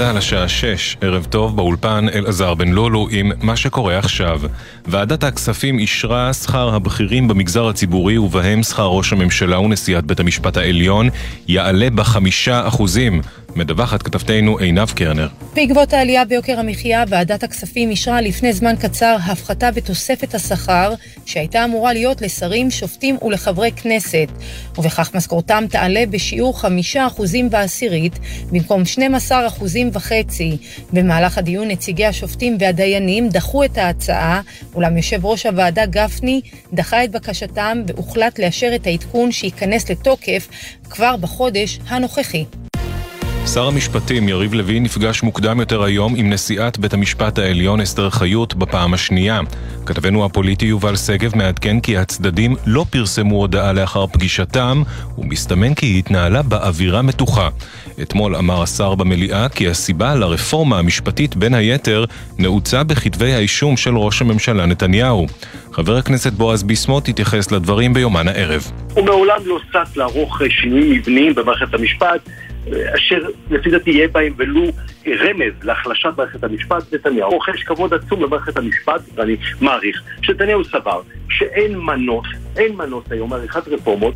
צה"ל השעה 6, ערב טוב באולפן אלעזר בן לולו עם מה שקורה עכשיו. ועדת הכספים אישרה שכר הבכירים במגזר הציבורי ובהם שכר ראש הממשלה ונשיאת בית המשפט העליון יעלה בחמישה אחוזים. מדווחת כתבתנו עינב קרנר. בעקבות העלייה ביוקר המחיה, ועדת הכספים אישרה לפני זמן קצר הפחתה בתוספת השכר שהייתה אמורה להיות לשרים, שופטים ולחברי כנסת, ובכך משכורתם תעלה בשיעור חמישה אחוזים בעשירית במקום 12 אחוזים וחצי. במהלך הדיון נציגי השופטים והדיינים דחו את ההצעה, אולם יושב ראש הוועדה גפני דחה את בקשתם והוחלט לאשר את העדכון שייכנס לתוקף כבר בחודש הנוכחי. שר המשפטים יריב לוין נפגש מוקדם יותר היום עם נשיאת בית המשפט העליון אסתר חיות בפעם השנייה. כתבנו הפוליטי יובל שגב מעדכן כי הצדדים לא פרסמו הודעה לאחר פגישתם, ומסתמן כי היא התנהלה באווירה מתוחה. אתמול אמר השר במליאה כי הסיבה לרפורמה המשפטית בין היתר נעוצה בכתבי האישום של ראש הממשלה נתניהו. חבר הכנסת בועז ביסמוט התייחס לדברים ביומן הערב. הוא מעולם לא שש לערוך שינויים מבניים במערכת המשפט. אשר לפי דעתי יהיה בהם ולו רמז להחלשת מערכת המשפט, נתניהו רוכש כבוד עצום למערכת המשפט, ואני מעריך שנתניהו סבר שאין מנוס, אין מנוס היום מעריכת רפורמות.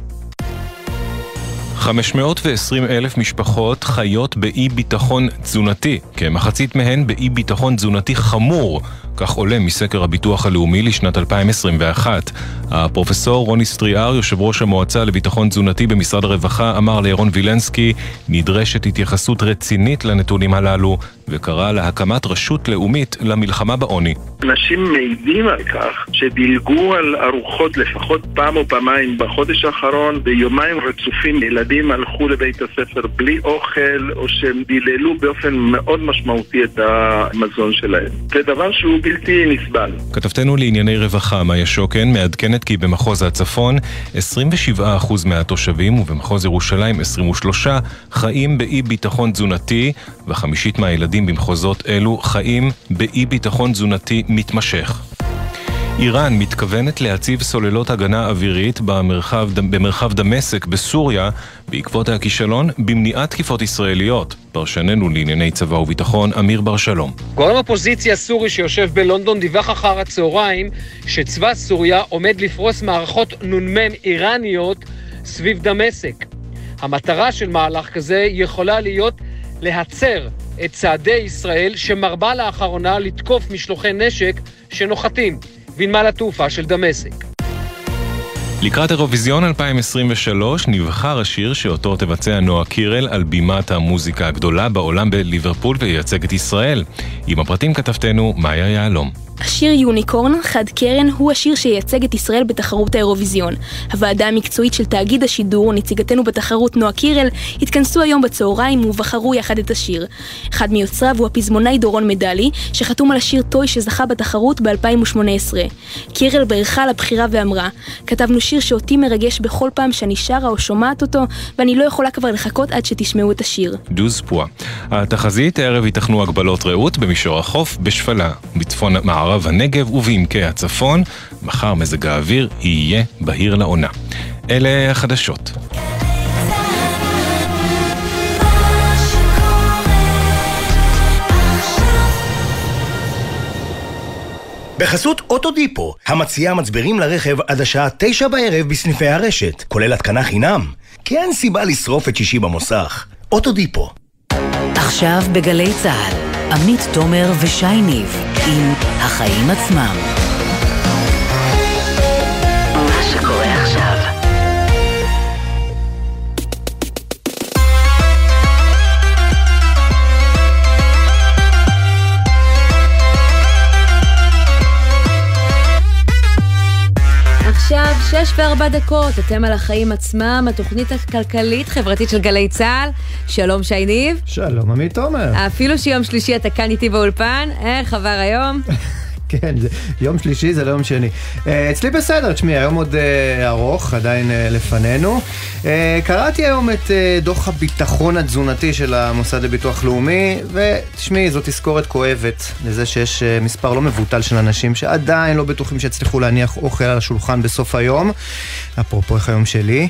520 אלף משפחות חיות באי ביטחון תזונתי, כמחצית מהן באי ביטחון תזונתי חמור, כך עולה מסקר הביטוח הלאומי לשנת 2021. הפרופסור רוני סטריאר, יושב ראש המועצה לביטחון תזונתי במשרד הרווחה, אמר לירון וילנסקי, נדרשת התייחסות רצינית לנתונים הללו, וקרא להקמת רשות לאומית למלחמה בעוני. אנשים מעידים על כך שדילגו על ארוחות לפחות פעם או פעמיים בחודש האחרון, ביומיים רצופים ילדים הלכו לבית הספר בלי אוכל, או שהם דיללו באופן מאוד משמעותי את המזון שלהם. זה דבר שהוא בלתי נסבל. כתבתנו לענייני רווחה, מאיה שוקן, מעדכנת כי במחוז הצפון 27% מהתושבים ובמחוז ירושלים 23 חיים באי ביטחון תזונתי וחמישית מהילדים במחוזות אלו חיים באי ביטחון תזונתי מתמשך. איראן מתכוונת להציב סוללות הגנה אווירית במרחב, במרחב דמשק בסוריה בעקבות הכישלון במניעת תקיפות ישראליות. פרשננו לענייני צבא וביטחון, אמיר בר שלום. גורם אופוזיציה סורי שיושב בלונדון דיווח אחר הצהריים שצבא סוריה עומד לפרוס מערכות נ"מ איראניות סביב דמשק. המטרה של מהלך כזה יכולה להיות להצר את צעדי ישראל שמרבה לאחרונה לתקוף משלוחי נשק שנוחתים בנמל התעופה של דמשק. לקראת אירוויזיון 2023 נבחר השיר שאותו תבצע נועה קירל על בימת המוזיקה הגדולה בעולם בליברפול וייצג את ישראל. עם הפרטים כתבתנו מאיה יהלום. השיר יוניקורן, חד קרן, הוא השיר שייצג את ישראל בתחרות האירוויזיון. הוועדה המקצועית של תאגיד השידור, נציגתנו בתחרות נועה קירל, התכנסו היום בצהריים ובחרו יחד את השיר. אחד מיוצריו הוא הפזמונאי דורון מדלי, שחתום על השיר טוי שזכה בתחרות ב-2018. קירל בירכה לבחירה ואמרה, כתבנו שיר שאותי מרגש בכל פעם שאני שרה או שומעת אותו, ואני לא יכולה כבר לחכות עד שתשמעו את השיר. דוז פואה. התחזית, הערב ייתכנו הגבלות רעות במישור החוף, בשפלה, בצפון מערב במערב הנגב ובעמקי הצפון. מחר מזג האוויר יהיה בהיר לעונה. אלה החדשות. בחסות אוטודיפו, המציעה מצברים לרכב עד השעה תשע בערב בסניפי הרשת, כולל התקנה חינם. כי אין סיבה לשרוף את שישי במוסך. אוטודיפו. עכשיו בגלי צה"ל, עמית תומר ושי ניב עם החיים עצמם. שש וארבע דקות, אתם על החיים עצמם, התוכנית הכלכלית-חברתית של גלי צה"ל. שלום שי ניב. שלום עמית תומר. אפילו שיום שלישי אתה כאן איתי באולפן, איך עבר היום? כן, יום שלישי זה לא יום שני. Uh, אצלי בסדר, תשמעי, היום עוד uh, ארוך, עדיין uh, לפנינו. קראתי היום את דוח הביטחון התזונתי של המוסד לביטוח לאומי, ותשמעי, זו תזכורת כואבת לזה שיש מספר לא מבוטל של אנשים שעדיין לא בטוחים שיצליחו להניח אוכל על השולחן בסוף היום, אפרופו איך היום שלי.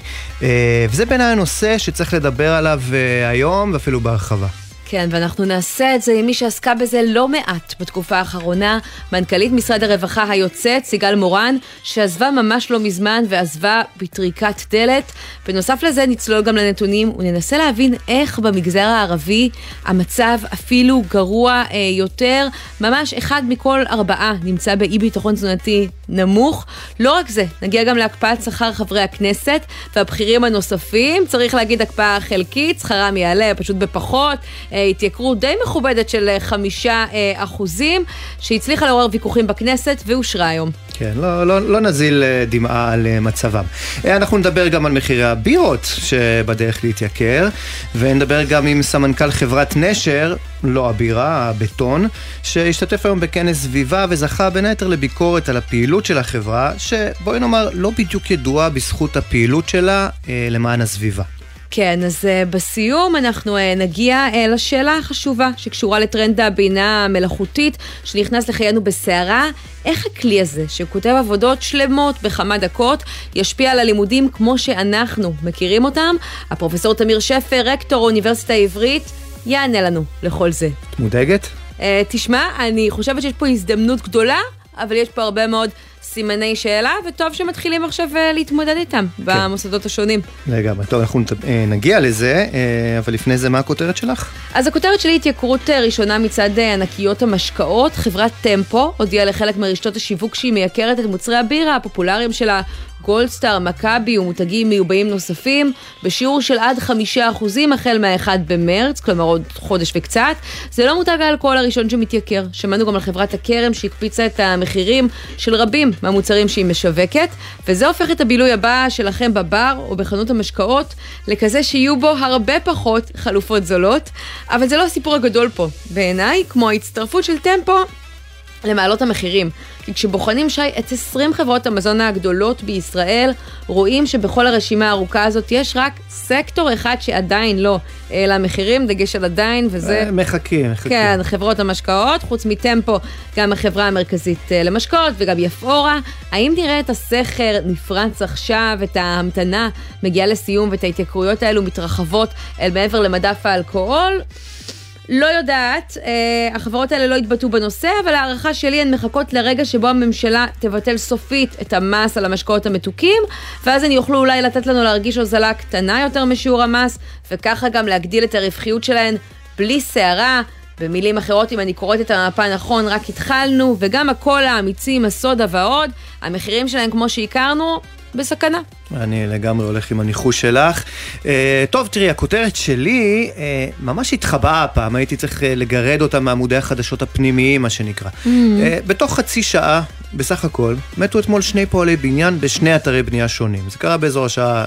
וזה בעיניי הנושא שצריך לדבר עליו היום, ואפילו בהרחבה. כן, ואנחנו נעשה את זה עם מי שעסקה בזה לא מעט בתקופה האחרונה, מנכ"לית משרד הרווחה היוצאת, סיגל מורן, שעזבה ממש לא מזמן ועזבה בטריקת דלת. בנוסף לזה נצלול גם לנתונים וננסה להבין איך במגזר הערבי המצב אפילו גרוע אה, יותר. ממש אחד מכל ארבעה נמצא באי ביטחון תזונתי נמוך. לא רק זה, נגיע גם להקפאת שכר חברי הכנסת והבכירים הנוספים. צריך להגיד הקפאה חלקית, שכרם יעלה פשוט בפחות. אה, התייקרות די מכובדת של אה, חמישה אה, אחוזים, שהצליחה לעורר ויכוחים בכנסת ואושרה היום. כן, לא, לא, לא נזיל אה, דמעה על מצבם. אנחנו נדבר גם על מחירי הבירות שבדרך להתייקר, ונדבר גם עם סמנכ"ל חברת נשר, לא הבירה, הבטון, שהשתתף היום בכנס סביבה וזכה בין היתר לביקורת על הפעילות של החברה, שבואי נאמר לא בדיוק ידועה בזכות הפעילות שלה למען הסביבה. כן, אז uh, בסיום אנחנו uh, נגיע uh, לשאלה החשובה שקשורה לטרנד הבינה המלאכותית שנכנס לחיינו בסערה. איך הכלי הזה, שכותב עבודות שלמות בכמה דקות, ישפיע על הלימודים כמו שאנחנו מכירים אותם? הפרופסור תמיר שפר, רקטור האוניברסיטה העברית, יענה לנו לכל זה. את מודאגת? Uh, תשמע, אני חושבת שיש פה הזדמנות גדולה, אבל יש פה הרבה מאוד סימני שאלה, וטוב שמתחילים עכשיו אה, להתמודד איתם כן. במוסדות השונים. לגמרי, טוב, אנחנו אה, נגיע לזה, אה, אבל לפני זה, מה הכותרת שלך? אז הכותרת שלי היא התייקרות ראשונה מצד ענקיות המשקאות. חברת טמפו הודיעה לחלק מרשתות השיווק שהיא מייקרת את מוצרי הבירה הפופולריים שלה גולדסטאר, מכבי ומותגים מיובאים נוספים בשיעור של עד חמישה אחוזים החל מה-1 במרץ, כלומר עוד חודש וקצת. זה לא מותג האלכוהול הראשון שמתייקר. שמענו גם על חברת הכרם שהקפיצה את המחירים של רבים מהמוצרים שהיא משווקת, וזה הופך את הבילוי הבא שלכם בבר או בחנות המשקאות לכזה שיהיו בו הרבה פחות חלופות זולות. אבל זה לא הסיפור הגדול פה. בעיניי, כמו ההצטרפות של טמפו למעלות המחירים. כי כשבוחנים, שי, את 20 חברות המזון הגדולות בישראל, רואים שבכל הרשימה הארוכה הזאת יש רק סקטור אחד שעדיין לא העלה מחירים, דגש על עדיין, וזה... אה, מחכים, מחכים. כן, חברות המשקאות, חוץ מטמפו, גם החברה המרכזית אה, למשקאות וגם יפאורה. האם נראה את הסכר נפרץ עכשיו, את ההמתנה מגיעה לסיום ואת ההתייקרויות האלו מתרחבות אל מעבר למדף האלכוהול? לא יודעת, אה, החברות האלה לא התבטאו בנושא, אבל ההערכה שלי הן מחכות לרגע שבו הממשלה תבטל סופית את המס על המשקאות המתוקים, ואז הן יוכלו אולי לתת לנו להרגיש הוזלה קטנה יותר משיעור המס, וככה גם להגדיל את הרווחיות שלהן בלי סערה. במילים אחרות, אם אני קוראת את המפה נכון, רק התחלנו, וגם הקולה, המיצים, הסודה ועוד, המחירים שלהם כמו שהכרנו, בסכנה. אני לגמרי הולך עם הניחוש שלך. Uh, טוב, תראי, הכותרת שלי uh, ממש התחבאה הפעם, הייתי צריך uh, לגרד אותה מעמודי החדשות הפנימיים, מה שנקרא. Mm-hmm. Uh, בתוך חצי שעה, בסך הכל, מתו אתמול שני פועלי בניין בשני אתרי בנייה שונים. זה קרה באזור השעה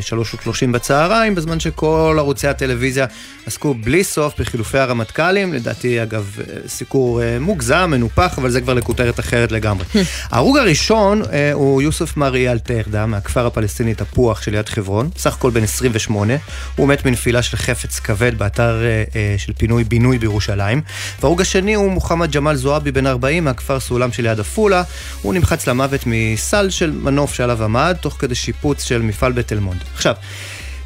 שלוש ושלושים בצהריים, בזמן שכל ערוצי הטלוויזיה עסקו בלי סוף בחילופי הרמטכ"לים. לדעתי, אגב, סיקור uh, מוגזם, מנופח, אבל זה כבר לכותרת אחרת לגמרי. ההרוג הראשון הוא יוסף מרי אלטרדה, מהכפר הפלסטיני תפוח שליד חברון, סך הכל בן 28, הוא מת מנפילה של חפץ כבד באתר אה, אה, של פינוי-בינוי בירושלים. והרוג השני הוא מוחמד ג'מאל זועבי, בן 40, מהכפר סולם שליד עפולה, הוא נמחץ למוות מסל של מנוף שעליו עמד, תוך כדי שיפוץ של מפעל בתל מונד. עכשיו,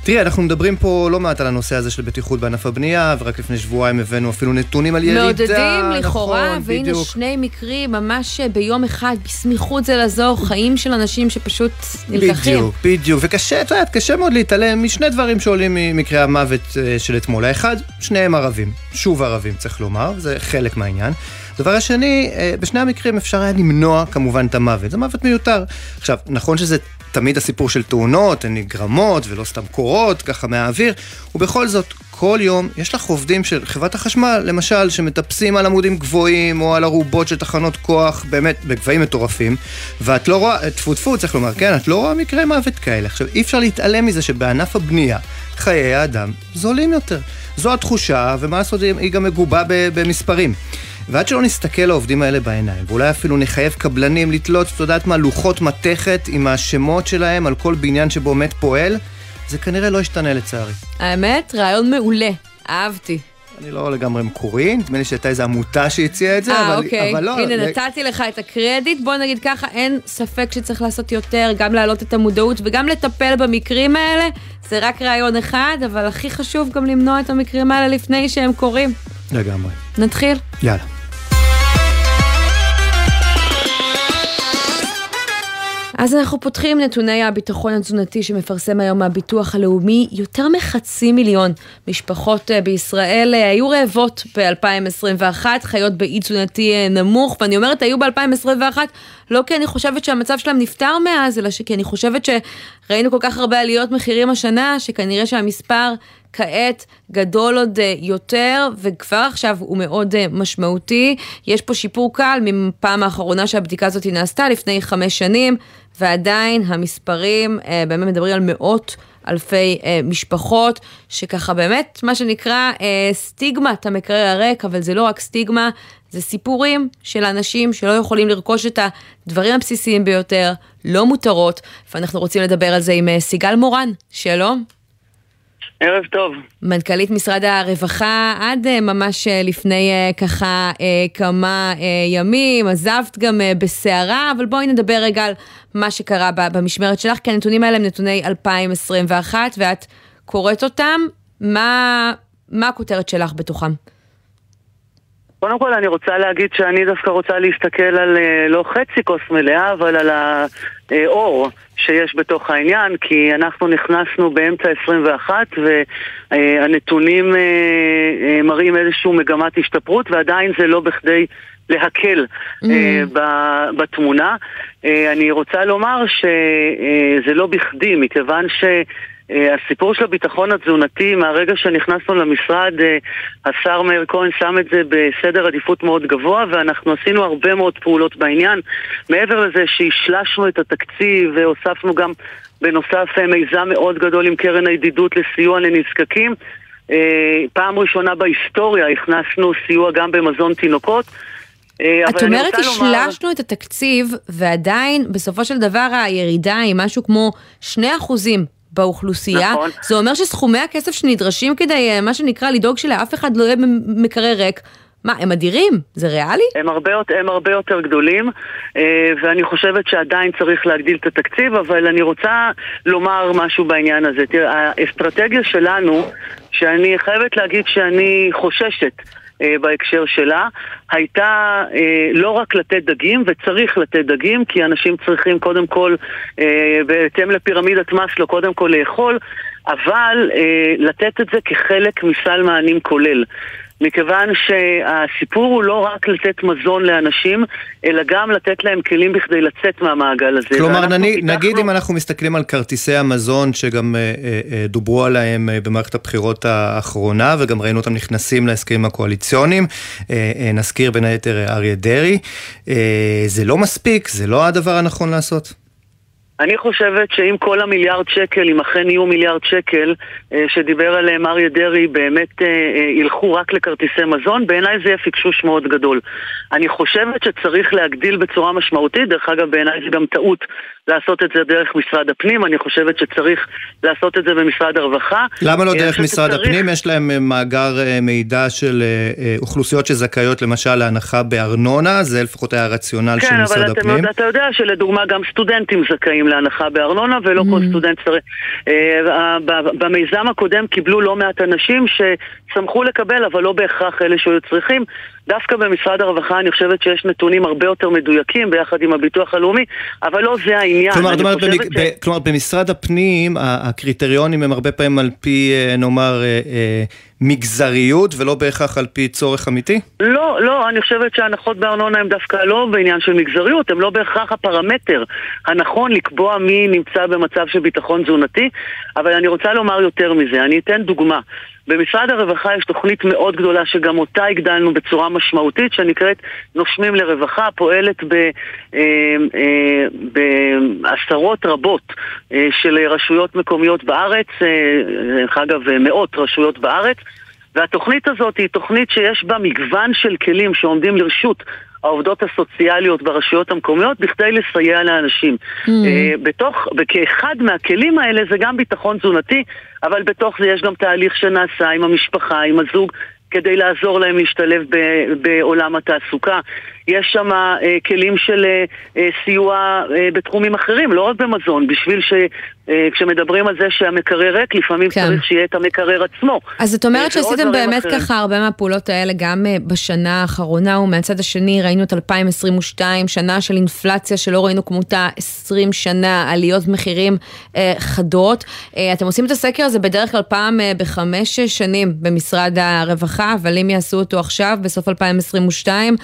תראי, אנחנו מדברים פה לא מעט על הנושא הזה של בטיחות בענף הבנייה, ורק לפני שבועיים הבאנו אפילו נתונים על ירידה. מעודדים לכאורה, נכון, והנה בדיוק. שני מקרים ממש ביום אחד, בסמיכות זה לזו, חיים של אנשים שפשוט נלקחים. בדיוק, בדיוק, וקשה, את יודעת, קשה מאוד להתעלם משני דברים שעולים ממקרי המוות אה, של אתמול. האחד, שניהם ערבים, שוב ערבים צריך לומר, זה חלק מהעניין. הדבר השני, אה, בשני המקרים אפשר היה למנוע כמובן את המוות, זה מוות מיותר. עכשיו, נכון שזה תמיד הסיפור של תאונות, הן נגרמות ולא סתם קורות ככה מהאוויר, ובכל זאת, כל יום יש לך עובדים של חברת החשמל, למשל, שמטפסים על עמודים גבוהים או על ארובות של תחנות כוח, באמת, בגבהים מטורפים, ואת לא רואה, טפו טפו צריך לומר, כן, את לא רואה מקרי מוות כאלה. עכשיו, אי אפשר להתעלם מזה שבענף הבנייה, חיי האדם זולים יותר. זו התחושה, ומה לעשות, היא גם מגובה במספרים. ועד שלא נסתכל לעובדים האלה בעיניים, ואולי אפילו נחייב קבלנים לתלות, את יודעת מה, לוחות מתכת עם השמות שלהם על כל בניין שבו מת פועל, זה כנראה לא ישתנה לצערי. האמת, רעיון מעולה, אהבתי. אני לא לגמרי מקורי, נדמה לי שהייתה איזו עמותה שהציעה את זה, אה, אבל, אוקיי. אבל לא. הנה, ל- נתתי לך את הקרדיט. בוא נגיד ככה, אין ספק שצריך לעשות יותר, גם להעלות את המודעות וגם לטפל במקרים האלה. זה רק רעיון אחד, אבל הכי חשוב גם למנוע את המקרים האלה לפני שהם קורים. לגמרי. נתחיל? יאללה. אז אנחנו פותחים נתוני הביטחון התזונתי שמפרסם היום הביטוח הלאומי. יותר מחצי מיליון משפחות אה, בישראל אה, היו רעבות ב-2021, חיות באי תזונתי אה, נמוך, ואני אומרת היו ב-2021 לא כי אני חושבת שהמצב שלהם נפתר מאז, אלא כי אני חושבת שראינו כל כך הרבה עליות מחירים השנה, שכנראה שהמספר כעת גדול עוד אה, יותר, וכבר עכשיו הוא מאוד אה, משמעותי. יש פה שיפור קל מפעם האחרונה שהבדיקה הזאת נעשתה, לפני חמש שנים, ועדיין המספרים אה, באמת מדברים על מאות אלפי אה, משפחות, שככה באמת, מה שנקרא אה, סטיגמת המקרר הריק, אבל זה לא רק סטיגמה, זה סיפורים של אנשים שלא יכולים לרכוש את הדברים הבסיסיים ביותר, לא מותרות, ואנחנו רוצים לדבר על זה עם אה, סיגל מורן. שלום. ערב טוב. מנכ"לית משרד הרווחה, עד אה, ממש אה, לפני אה, ככה כמה ימים, עזבת גם בסערה, אבל בואי נדבר רגע על מה שקרה במשמרת שלך, כי הנתונים האלה הם נתוני 2021, ואת קוראת אותם, מה, מה הכותרת שלך בתוכם? קודם כל אני רוצה להגיד שאני דווקא רוצה להסתכל על אה, לא חצי כוס מלאה, אבל על האור שיש בתוך העניין, כי אנחנו נכנסנו באמצע 21 והנתונים אה, אה, מראים איזושהי מגמת השתפרות, ועדיין זה לא בכדי להקל ב- בתמונה. אני רוצה לומר שזה לא בכדי, מכיוון ש... אה, הסיפור של הביטחון התזונתי, מהרגע שנכנסנו למשרד, אה, השר מאיר כהן שם את זה בסדר עדיפות מאוד גבוה, ואנחנו עשינו הרבה מאוד פעולות בעניין. מעבר לזה שהשלשנו את התקציב והוספנו גם בנוסף אה, מיזם מאוד גדול עם קרן הידידות לסיוע לנזקקים. פעם ראשונה בהיסטוריה הכנסנו סיוע גם במזון תינוקות. את אומרת, רוצה לומר- השלשנו את התקציב, ועדיין, בסופו של דבר, הירידה היא משהו כמו 2 אחוזים. באוכלוסייה, נכון. זה אומר שסכומי הכסף שנדרשים כדי, אה, מה שנקרא, לדאוג שלאף אחד לא יהיה מקרר ריק, מה, הם אדירים? זה ריאלי? הם הרבה, הם הרבה יותר גדולים, אה, ואני חושבת שעדיין צריך להגדיל את התקציב, אבל אני רוצה לומר משהו בעניין הזה. תראה, האסטרטגיה שלנו, שאני חייבת להגיד שאני חוששת בהקשר שלה, הייתה אה, לא רק לתת דגים, וצריך לתת דגים, כי אנשים צריכים קודם כל, אה, בהתאם לפירמידת מאסלו, קודם כל לאכול, אבל אה, לתת את זה כחלק מסל מענים כולל. מכיוון שהסיפור הוא לא רק לתת מזון לאנשים, אלא גם לתת להם כלים בכדי לצאת מהמעגל הזה. כלומר, נני, פיתחנו- נגיד אם אנחנו מסתכלים על כרטיסי המזון שגם אה, אה, אה, דוברו עליהם אה, במערכת הבחירות האחרונה, וגם ראינו אותם נכנסים להסכמים הקואליציוניים, אה, אה, נזכיר בין היתר אה, אריה דרעי, אה, זה לא מספיק, זה לא הדבר הנכון לעשות. אני חושבת שאם כל המיליארד שקל, אם אכן יהיו מיליארד שקל אה, שדיבר עליהם אריה דרעי, באמת אה, אה, ילכו רק לכרטיסי מזון, בעיניי זה יהיה פיקשוש מאוד גדול. אני חושבת שצריך להגדיל בצורה משמעותית, דרך אגב בעיניי זה גם טעות לעשות את זה דרך משרד הפנים, אני חושבת שצריך לעשות את זה במשרד הרווחה. למה לא דרך משרד שצריך- הפנים? יש להם אה, מאגר אה, מידע של אה, אוכלוסיות שזכאיות למשל להנחה בארנונה, זה לפחות היה הרציונל של כן, משרד אבל הפנים. אתה, אתה יודע שלדוגמה גם סטודנטים זכאים להנחה בארנונה ולא Mm. כל סטודנט צריך... במיזם הקודם קיבלו לא מעט אנשים ששמחו לקבל אבל לא בהכרח אלה שהיו צריכים. דווקא במשרד הרווחה אני חושבת שיש נתונים הרבה יותר מדויקים ביחד עם הביטוח הלאומי, אבל לא זה העניין. כלומר, אומרת, חושבת במג... ב... כלומר, במשרד הפנים הקריטריונים הם הרבה פעמים על פי, אה, נאמר, אה, אה, מגזריות ולא בהכרח על פי צורך אמיתי? לא, לא, אני חושבת שההנחות בארנונה הן דווקא לא בעניין של מגזריות, הן לא בהכרח הפרמטר הנכון לקבוע מי נמצא במצב של ביטחון תזונתי, אבל אני רוצה לומר יותר מזה, אני אתן דוגמה. במשרד הרווחה יש תוכנית מאוד גדולה שגם אותה הגדלנו בצורה משמעותית שנקראת נושמים לרווחה, פועלת אה, אה, בעשרות רבות אה, של רשויות מקומיות בארץ, דרך אגב מאות רשויות בארץ והתוכנית הזאת היא תוכנית שיש בה מגוון של כלים שעומדים לרשות העובדות הסוציאליות ברשויות המקומיות בכדי לסייע לאנשים. Mm. בתוך, כאחד מהכלים האלה זה גם ביטחון תזונתי, אבל בתוך זה יש גם תהליך שנעשה עם המשפחה, עם הזוג, כדי לעזור להם להשתלב בעולם התעסוקה. יש שם אה, כלים של אה, אה, סיוע בתחומים אחרים, לא רק במזון, בשביל ש... כשמדברים על זה שהמקרר ריק, לפעמים כן. צריך שיהיה את המקרר עצמו. אז את אומרת שעשיתם באמת אחרים. ככה הרבה מהפעולות האלה גם בשנה האחרונה, ומהצד השני ראינו את 2022, שנה של אינפלציה שלא ראינו כמותה 20 שנה, עליות מחירים אה, חדות. אה, אתם עושים את הסקר הזה בדרך כלל פעם אה, בחמש שנים במשרד הרווחה, אבל אם יעשו אותו עכשיו, בסוף 2022,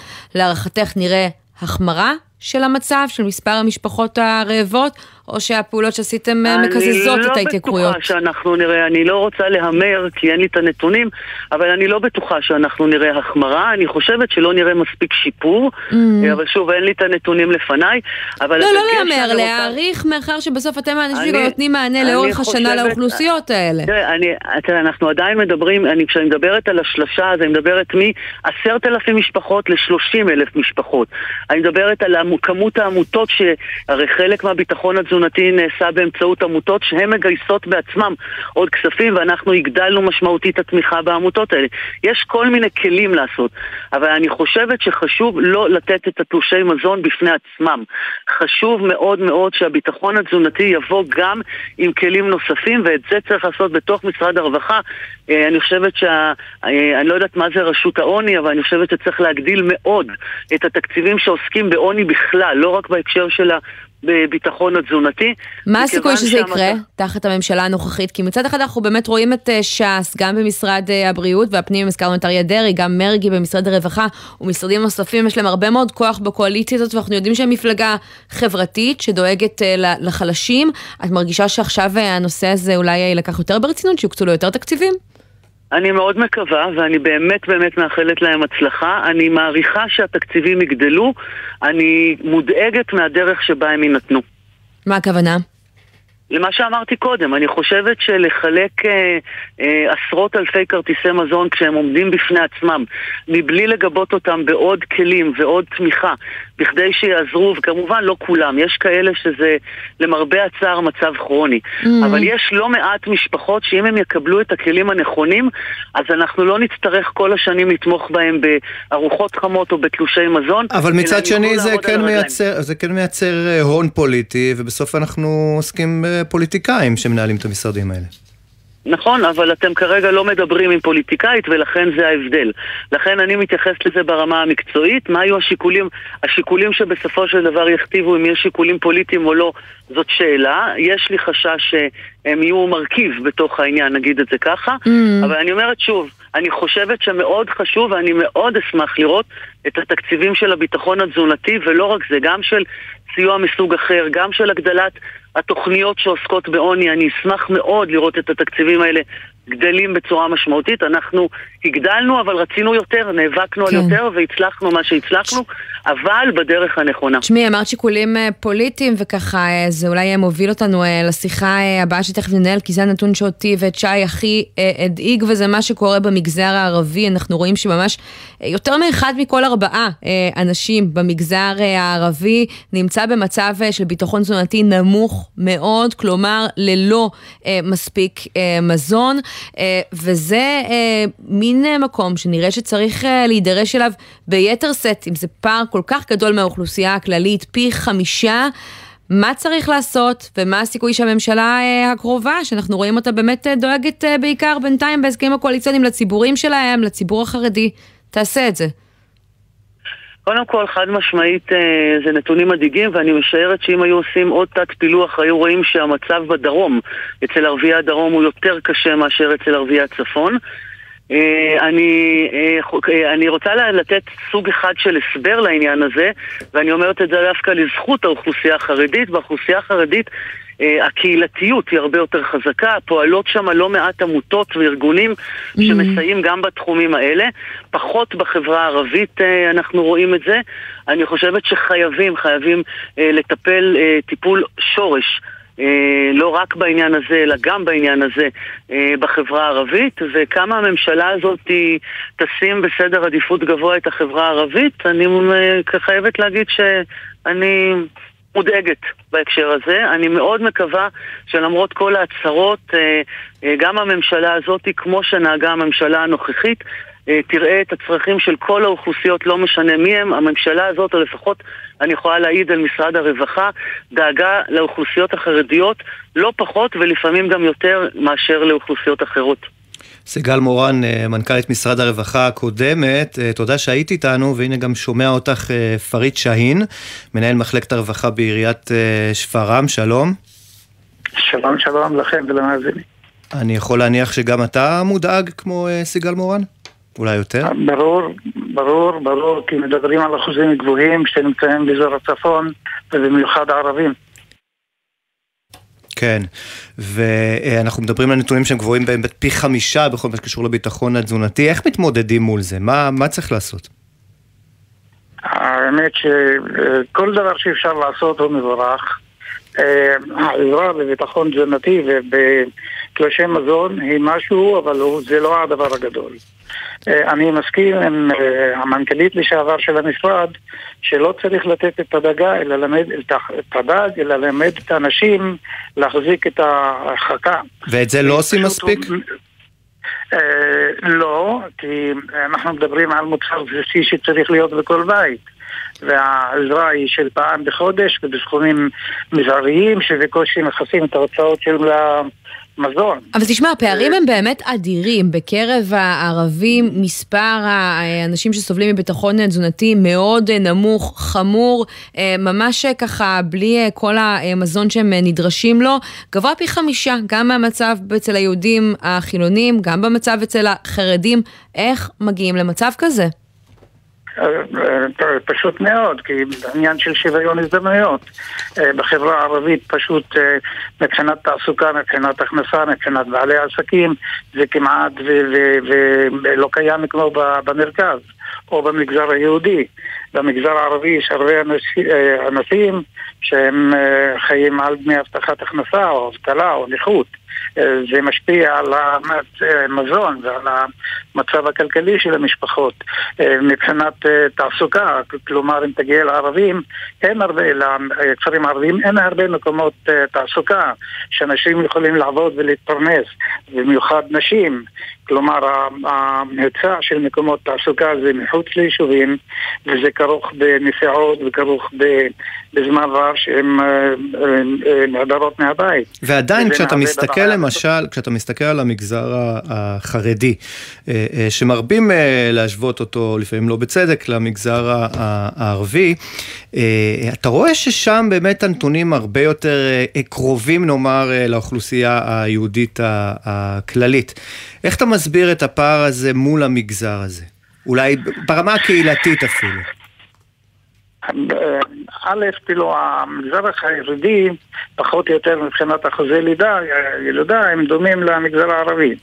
להערכתך נראה החמרה של המצב, של מספר המשפחות הרעבות, או שהפעולות שעשיתם אה, מקזזות לא את ההתייקרויות? אני לא בטוחה שאנחנו נראה, אני לא רוצה להמר כי אין לי את הנתונים, אבל אני לא בטוחה שאנחנו נראה החמרה, אני חושבת שלא נראה מספיק שיפור, mm. אבל שוב, אין לי את את לפניי, אבל... לא, לא להמר, להעריך מאחר שבסוף אתם האנשים שגם נותנים מענה לאורך השנה לאוכלוסיות האלה. תראה, אני, תראה, אנחנו עדיין מדברים, אני, כשאני מדברת על השלושה, אז אני מדברת מ-10,000 משפחות ל-30,000 משפחות. אני מדברת על כמות העמותות שהרי חלק מהביטחון התזונתי תזונתי נעשה באמצעות עמותות שהן מגייסות בעצמם עוד כספים ואנחנו הגדלנו משמעותית את התמיכה בעמותות האלה. יש כל מיני כלים לעשות, אבל אני חושבת שחשוב לא לתת את התלושי מזון בפני עצמם. חשוב מאוד מאוד שהביטחון התזונתי יבוא גם עם כלים נוספים ואת זה צריך לעשות בתוך משרד הרווחה. אה, אני חושבת שה... אה, אני לא יודעת מה זה רשות העוני, אבל אני חושבת שצריך להגדיל מאוד את התקציבים שעוסקים בעוני בכלל, לא רק בהקשר של בביטחון התזונתי. מה הסיכוי שזה שהמצב... יקרה תחת הממשלה הנוכחית? כי מצד אחד אנחנו באמת רואים את אה, ש"ס, גם במשרד אה, הבריאות והפנים, הזכרנו את אריה דרעי, גם מרגי במשרד הרווחה ומשרדים נוספים, יש להם הרבה מאוד כוח בקואליציה הזאת, ואנחנו יודעים שהם מפלגה חברתית שדואגת אה, לחלשים. את מרגישה שעכשיו הנושא הזה אולי יילקח יותר ברצינות, שיוקצו לו יותר תקציבים? אני מאוד מקווה, ואני באמת באמת מאחלת להם הצלחה. אני מעריכה שהתקציבים יגדלו, אני מודאגת מהדרך שבה הם יינתנו. מה הכוונה? למה שאמרתי קודם, אני חושבת שלחלק אה, אה, עשרות אלפי כרטיסי מזון כשהם עומדים בפני עצמם, מבלי לגבות אותם בעוד כלים ועוד תמיכה, בכדי שיעזרו, וכמובן לא כולם, יש כאלה שזה למרבה הצער מצב כרוני, mm. אבל יש לא מעט משפחות שאם הם יקבלו את הכלים הנכונים, אז אנחנו לא נצטרך כל השנים לתמוך בהם בארוחות חמות או בתלושי מזון. אבל מצד שני זה כן, מייצר, זה כן מייצר אה, הון פוליטי, ובסוף אנחנו עוסקים פוליטיקאים שמנהלים את המשרדים האלה. נכון, אבל אתם כרגע לא מדברים עם פוליטיקאית ולכן זה ההבדל. לכן אני מתייחס לזה ברמה המקצועית. מה היו השיקולים, השיקולים שבסופו של דבר יכתיבו אם יש שיקולים פוליטיים או לא, זאת שאלה. יש לי חשש שהם יהיו מרכיב בתוך העניין, נגיד את זה ככה. Mm. אבל אני אומרת שוב, אני חושבת שמאוד חשוב ואני מאוד אשמח לראות את התקציבים של הביטחון התזונתי, ולא רק זה, גם של סיוע מסוג אחר, גם של הגדלת התוכניות שעוסקות בעוני. אני אשמח מאוד לראות את התקציבים האלה גדלים בצורה משמעותית. אנחנו הגדלנו, אבל רצינו יותר, נאבקנו כן. על יותר והצלחנו מה שהצלחנו, אבל בדרך הנכונה. תשמעי, אמרת שיקולים אה, פוליטיים, וככה אה, זה אולי מוביל אותנו אה, לשיחה הבאה שתכף ננהל, כי זה הנתון שאותי ואת שי הכי הדאיג, וזה מה שקורה במגזר הערבי. אנחנו רואים שממש יותר מאחד מכל ארבעה אנשים במגזר הערבי נמצא במצב של ביטחון תזונתי נמוך מאוד, כלומר ללא מספיק מזון. אה, וזה אה, מין אה, מקום שנראה שצריך להידרש אליו ביתר שאת, אם זה פער כל כך גדול מהאוכלוסייה הכללית, פי חמישה. מה צריך לעשות ומה הסיכוי שהממשלה הקרובה, שאנחנו רואים אותה באמת דואגת בעיקר בינתיים בהסכמים הקואליציוניים לציבורים שלהם, לציבור החרדי, תעשה את זה. קודם כל, חד משמעית, אה, זה נתונים מדאיגים, ואני משערת שאם היו עושים עוד תת פילוח, היו רואים שהמצב בדרום, אצל ערביי הדרום הוא יותר קשה מאשר אצל ערביי הצפון. אה, אני, אה, אני רוצה לתת סוג אחד של הסבר לעניין הזה, ואני אומרת את זה דווקא לזכות האוכלוסייה החרדית, והאוכלוסייה החרדית הקהילתיות היא הרבה יותר חזקה, פועלות שם לא מעט עמותות וארגונים mm-hmm. שמסייעים גם בתחומים האלה. פחות בחברה הערבית אה, אנחנו רואים את זה. אני חושבת שחייבים, חייבים אה, לטפל טיפול שורש. לא רק בעניין הזה, אלא גם בעניין הזה בחברה הערבית, וכמה הממשלה הזאת תשים בסדר עדיפות גבוה את החברה הערבית, אני חייבת להגיד שאני מודאגת בהקשר הזה. אני מאוד מקווה שלמרות כל ההצהרות, אה, אה, גם הממשלה הזאת, כמו שנהגה הממשלה הנוכחית, אה, תראה את הצרכים של כל האוכלוסיות, לא משנה מי הם. הממשלה הזאת, או לפחות אני יכולה להעיד על משרד הרווחה, דאגה לאוכלוסיות החרדיות לא פחות ולפעמים גם יותר מאשר לאוכלוסיות אחרות. סיגל מורן, אה, מנכ"לית משרד הרווחה הקודמת, אה, תודה שהיית איתנו, והנה גם שומע אותך אה, פריד שהין, מנהל מחלקת הרווחה בעיריית שפרעם, שלום. שלום שלום לכם ולמאזינים. אני יכול להניח שגם אתה מודאג כמו סיגל מורן? אולי יותר? ברור, ברור, ברור, כי מדברים על אחוזים גבוהים שנמצאים באזור הצפון, ובמיוחד הערבים. כן, ואנחנו מדברים על נתונים שהם גבוהים באמת פי חמישה בכל מה שקשור לביטחון התזונתי. איך מתמודדים מול זה? מה, מה צריך לעשות? האמת שכל דבר שאפשר לעשות הוא מבורך. אה, העזרה בביטחון תזונתי ובתלושי מזון היא משהו, אבל זה לא הדבר הגדול. אה, אני מסכים עם אה, המנכ"לית לשעבר של המשרד שלא צריך לתת את הדגה, אלא ללמד את הדג, אלא ללמד את האנשים להחזיק את ההרחקה. ואת זה לא עושים מספיק? לא, כי אנחנו מדברים על מוצר בסיסי שצריך להיות בכל בית. והעזרה היא של פעם בחודש ובסכומים מזעריים שבקושי מכסים את ההוצאות של המזון. אבל תשמע, הפערים הם באמת אדירים. בקרב הערבים מספר האנשים שסובלים מביטחון תזונתי מאוד נמוך, חמור, ממש ככה בלי כל המזון שהם נדרשים לו, גבוה פי חמישה, גם מהמצב אצל היהודים החילונים, גם במצב אצל החרדים. איך מגיעים למצב כזה? פשוט מאוד, כי עניין של שוויון הזדמנויות. אה, בחברה הערבית פשוט אה, מבחינת תעסוקה, מבחינת הכנסה, מבחינת בעלי עסקים, זה כמעט ולא קיים כמו במרכז או במגזר היהודי. במגזר הערבי יש הרבה אה, אנשים שהם חיים על דמי הבטחת הכנסה או אבטלה או נכות. זה משפיע על המזון ועל המצב הכלכלי של המשפחות. אה, מבחינת אה, תעסוקה, כלומר אם תגיע לערבים, אין הרבה, לכפרים הערביים אין הרבה מקומות אה, תעסוקה שאנשים יכולים לעבוד ולהתפרנס, במיוחד נשים. כלומר, ההיצע של מקומות תעסוקה זה מחוץ ליישובים, וזה כרוך בנסיעות וכרוך בזמן רב שהן נעדרות מהבית. ועדיין כשאתה מסתכל למשל, כשאתה מסתכל על המגזר החרדי, אה, אה, שמרבים אה, להשוות אותו, לפעמים לא בצדק, למגזר הערבי, אתה רואה ששם באמת הנתונים הרבה יותר קרובים, נאמר, לאוכלוסייה היהודית הכללית. איך אתה מסביר את הפער הזה מול המגזר הזה? אולי ברמה הקהילתית אפילו. א', כאילו המגזר החרדי, פחות או יותר מבחינת אחוזי לידה, ילודה, הם דומים למגזר הערבי.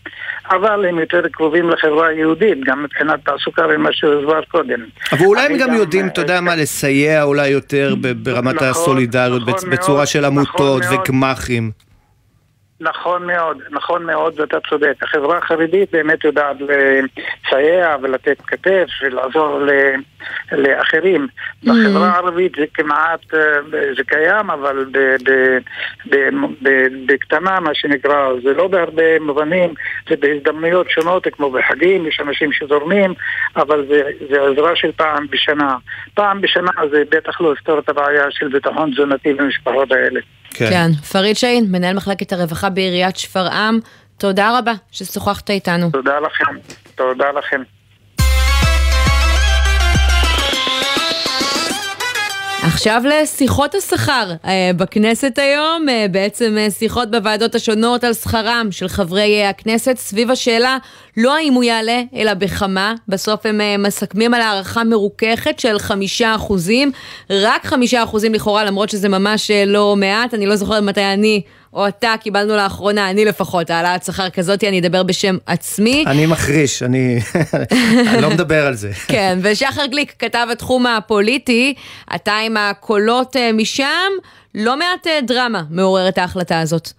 אבל הם יותר קרובים לחברה היהודית, גם מבחינת תעסוקה ומה שהוסבר קודם. אבל אולי הם גם יודעים, אתה יודע מה, לסייע אולי יותר ברמת נכון, הסולידריות, נכון בצורה של עמותות נכון וגמ"חים. נכון מאוד, נכון מאוד, ואתה צודק. החברה החרדית באמת יודעת לסייע ולתת כתף ולעזור לאחרים. Mm. בחברה הערבית זה כמעט, אה, זה קיים, אבל בקטנה, מה שנקרא, זה לא בהרבה מובנים, זה בהזדמנויות שונות, כמו בחגים, יש אנשים שזורמים, אבל זה, זה עזרה של פעם בשנה. פעם בשנה זה בטח לא יפתור את הבעיה של ביטחון תזונתי במשפחות האלה. כן. כן. פריד שיין, מנהל מחלקת הרווחה בעיריית שפרעם, תודה רבה ששוחחת איתנו. תודה לכם, תודה לכם. עכשיו לשיחות השכר אה, בכנסת היום, אה, בעצם אה, שיחות בוועדות השונות על שכרם של חברי הכנסת סביב השאלה לא האם הוא יעלה, אלא בכמה. בסוף הם מסכמים על הערכה מרוככת של חמישה אחוזים, רק חמישה אחוזים לכאורה, למרות שזה ממש לא מעט. אני לא זוכרת מתי אני או אתה קיבלנו לאחרונה, אני לפחות, העלאת שכר כזאת, אני אדבר בשם עצמי. אני מחריש, אני, לא מדבר על זה. כן, ושחר גליק, כתב התחום הפוליטי, אתה עם הקולות אה, משם, לא מעט אה, דרמה מעוררת ההחלטה הזאת.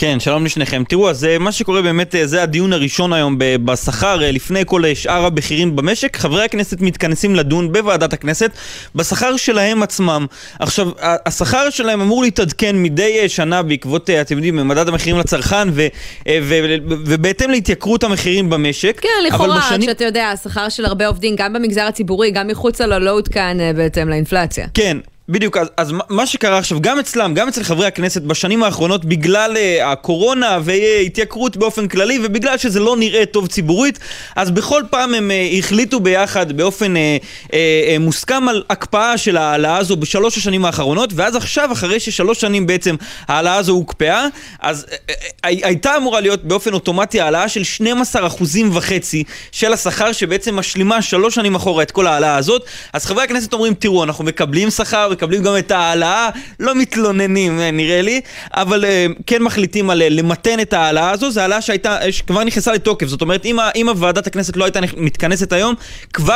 כן, שלום לשניכם. תראו, אז אה, מה שקורה באמת, אה, זה הדיון הראשון היום בשכר, אה, לפני כל שאר הבכירים במשק. חברי הכנסת מתכנסים לדון בוועדת הכנסת בשכר שלהם עצמם. עכשיו, השכר שלהם אמור להתעדכן מדי שנה בעקבות, אתם יודעים, מדד המחירים לצרכן, ו, ו, ו, ובהתאם להתייקרות המחירים במשק. כן, לכאורה, בשנים... שאתה יודע, השכר של הרבה עובדים, גם במגזר הציבורי, גם מחוצה לו, לא עודכן בהתאם לאינפלציה. כן, בדיוק, אז, אז מה שקרה עכשיו, גם אצלם, גם אצל חברי הכנסת בשנים האחרונות, בגלל uh, הקורונה והתייקרות באופן כללי, ובגלל שזה לא נראה טוב ציבורית, אז בכל פעם הם uh, החליטו ביחד באופן uh, uh, uh, מוסכם על הקפאה של ההעלאה הזו בשלוש השנים האחרונות, ואז עכשיו, אחרי ששלוש שנים בעצם ההעלאה הזו הוקפאה, אז uh, uh, הייתה אמורה להיות באופן אוטומטי העלאה של 12 אחוזים וחצי של השכר, שבעצם משלימה שלוש שנים אחורה את כל ההעלאה הזאת. אז חברי הכנסת אומרים, תראו, אנחנו מקבלים שכר, מקבלים גם את ההעלאה, לא מתלוננים אה, נראה לי, אבל אה, כן מחליטים על אה, למתן את ההעלאה הזו, זו העלאה שהייתה, שכבר נכנסה לתוקף, זאת אומרת אם הוועדת הכנסת לא הייתה מתכנסת היום, כבר...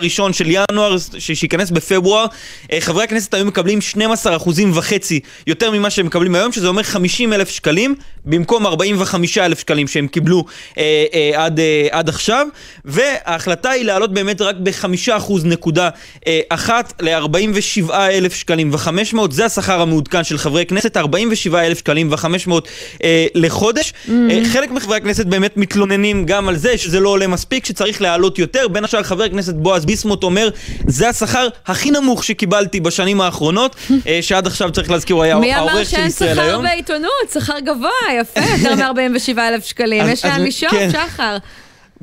הראשון של ינואר, שייכנס בפברואר, אה, חברי הכנסת היו מקבלים 12 אחוזים וחצי יותר ממה שהם מקבלים היום, שזה אומר 50 אלף שקלים, במקום 45 אלף שקלים שהם קיבלו אה, אה, עד, אה, עד עכשיו, וההחלטה היא לעלות באמת רק ב-5 אחוז נקודה אה, אחת ל-47 אלף שקלים ו-500, זה השכר המעודכן של חברי כנסת, 47 אלף שקלים ו-500 אה, לחודש. Mm-hmm. אה, חלק מחברי הכנסת באמת מתלוננים גם על זה שזה לא עולה מספיק, שצריך להעלות יותר, בין השאר חבר הכנסת בועז ביסמוט אומר, זה השכר הכי נמוך שקיבלתי בשנים האחרונות, אה, שעד עכשיו צריך להזכיר, הוא היה העורך של ישראל היום. מי אמר שאין שכר בעיתונות? שכר גבוה, יפה, יותר מ-47 אלף שקלים. יש לאן לשאוף, כן. שחר.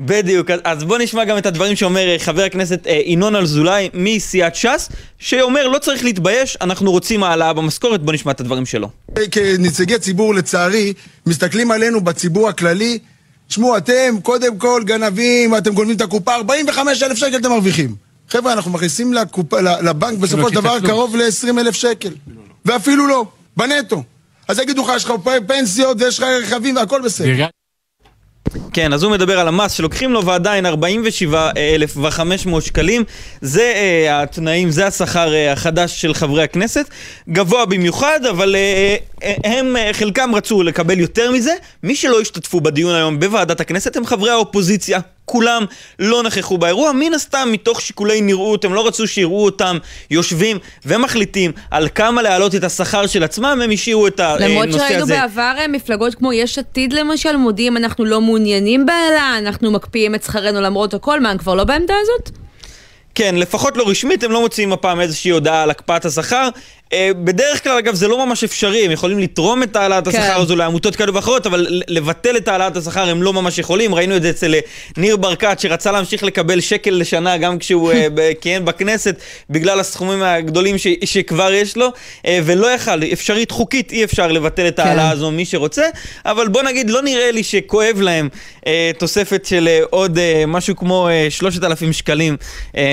בדיוק, אז בוא נשמע גם את הדברים שאומר אה, חבר הכנסת אה, ינון אזולאי מסיעת ש"ס, שאומר לא צריך להתבייש, אנחנו רוצים העלאה במשכורת, בוא נשמע את הדברים שלו. כנציגי ציבור, לצערי, מסתכלים עלינו בציבור הכללי תשמעו, אתם קודם כל גנבים, אתם גונבים את הקופה, 45 אלף שקל אתם מרוויחים. חבר'ה, אנחנו מכניסים לקופה, לבנק בסופו של דבר קרוב ל-20 אלף שקל. ואפילו לא, בנטו. אז יגידו לך, יש לך פנסיות ויש לך רכבים והכל בסדר. כן, אז הוא מדבר על המס שלוקחים לו ועדיין 47,500 שקלים. זה uh, התנאים, זה השכר uh, החדש של חברי הכנסת. גבוה במיוחד, אבל uh, הם, uh, חלקם רצו לקבל יותר מזה. מי שלא השתתפו בדיון היום בוועדת הכנסת הם חברי האופוזיציה. כולם לא נכחו באירוע, מן הסתם מתוך שיקולי נראות, הם לא רצו שיראו אותם יושבים ומחליטים על כמה להעלות את השכר של עצמם, הם השאירו את הנושא הזה. למרות שראינו בעבר אה, מפלגות כמו יש עתיד למשל, מודיעים אנחנו לא מעוניינים בהעלאה, אנחנו מקפיאים את שכרנו למרות הכל, מה, הם כבר לא בעמדה הזאת? כן, לפחות לא רשמית, הם לא מוציאים הפעם איזושהי הודעה על הקפאת השכר. אה, בדרך כלל, אגב, זה לא ממש אפשרי, הם יכולים לתרום את העלאת כן. השכר הזו לעמותות כאלו ואחרות, אבל לבטל את העלאת השכר הם לא ממש יכולים. ראינו את זה אצל אה, ניר ברקת, שרצה להמשיך לקבל שקל לשנה גם כשהוא אה, כיהן בכנסת, בגלל הסכומים הגדולים ש, שכבר יש לו, ולא יכל, אפשרית חוקית אי אפשר לבטל את העלאה כן. הזו מי שרוצה, אבל בוא נגיד, לא נראה לי שכואב להם תוספת של עוד משהו כמו 3,000 שקלים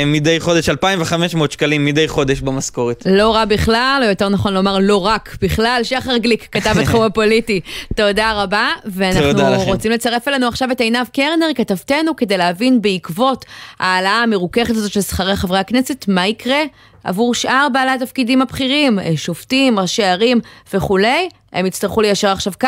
מדי חודש, 2,500 שקלים מדי חודש במשכורת. לא רע בכלל. בכלל, או יותר נכון לומר לא רק בכלל, שחר גליק כתב בתחום הפוליטי. תודה רבה, ואנחנו רוצים לצרף אלינו עכשיו את עינב קרנר, כתבתנו, כדי להבין בעקבות ההעלאה המרוככת הזאת של שכרי חברי הכנסת, מה יקרה עבור שאר בעלי התפקידים הבכירים, שופטים, ראשי ערים וכולי. הם יצטרכו ליישר עכשיו קו?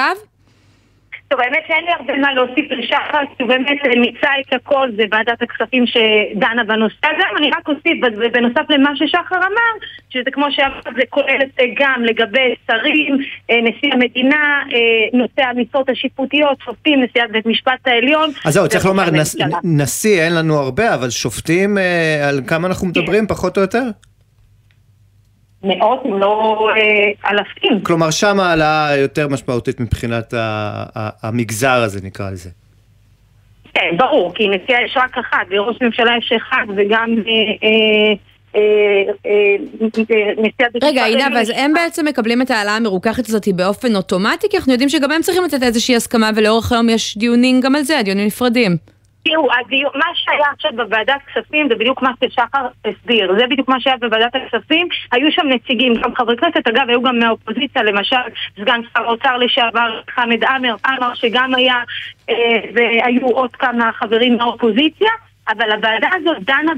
טוב, האמת שאין לי הרבה מה להוסיף לשחר, כי הוא באמת מיצה את הכל, זה ועדת הכספים שדנה בנושא הזה, אני רק אוסיף, בנוסף למה ששחר אמר, שזה כמו שאמרת, זה כולל גם לגבי שרים, אה, נשיא המדינה, אה, נושא המשרות השיפוטיות, שופטים, נשיאת בית משפט העליון. אז זהו, צריך לומר, נשיא אין לנו הרבה, אבל שופטים, אה, על כמה אנחנו מדברים, פחות או יותר? מאות אם לא אה, אלפים. כלומר, שם העלאה יותר משמעותית מבחינת המגזר הזה, נקרא לזה. כן, ברור, כי נשיאה יש רק אחת, וראש ממשלה יש אחד, וגם... אה, רגע, עינב, אז הם בעצם מקבלים את ההעלאה המרוככת הזאת באופן אוטומטי? כי אנחנו יודעים שגם הם צריכים לתת איזושהי הסכמה, ולאורך היום יש דיונים גם על זה, דיונים נפרדים. תראו, מה שהיה עכשיו בוועדת כספים זה בדיוק מה ששחר הסביר. זה בדיוק מה שהיה בוועדת הכספים. היו שם נציגים, גם חברי כנסת, אגב, היו גם מהאופוזיציה, למשל, סגן שר האוצר לשעבר, חמד עמר, עמר, שגם היה, אה, והיו עוד כמה חברים מהאופוזיציה. אבל הוועדה הזאת דנה.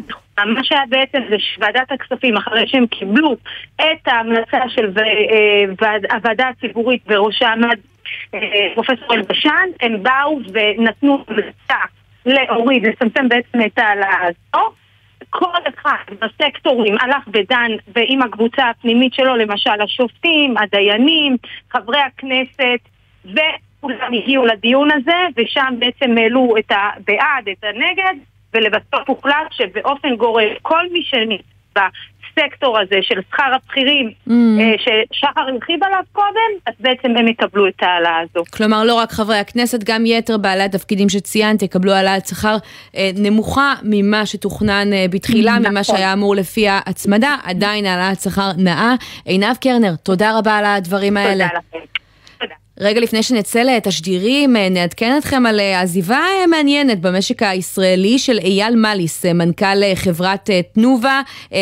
מה שהיה בעצם זה שוועדת הכספים, אחרי שהם קיבלו את ההמלצה של אה, הוועדה הציבורית בראשה עמד פרופסור אלבשן, הם באו ונתנו המלצה להוריד, לצמצם בעצם את ההעלאה הזו. כל אחד בסקטורים הלך ודן ועם הקבוצה הפנימית שלו, למשל השופטים, הדיינים, חברי הכנסת, וכולם הגיעו לדיון הזה, ושם בעצם העלו את הבעד, את הנגד, ולבסוף הוחלט שבאופן גורף כל מי שנמצא בסקטור הזה של שכר הבכירים, mm. ששחר הרחיב עליו קודם, אז בעצם הם יקבלו את ההעלאה הזו. כלומר, לא רק חברי הכנסת, גם יתר בעלי התפקידים שציינת יקבלו העלאת שכר אה, נמוכה ממה שתוכנן אה, בתחילה, mm, ממה נכון. שהיה אמור לפי ההצמדה, עדיין העלאת שכר נאה. עינב קרנר, תודה רבה על הדברים האלה. תודה לכם. רגע לפני שנצא לתשדירים, אה, נעדכן אתכם על אה, עזיבה אה, מעניינת במשק הישראלי של אייל מליס, מנכ"ל חברת תנובה,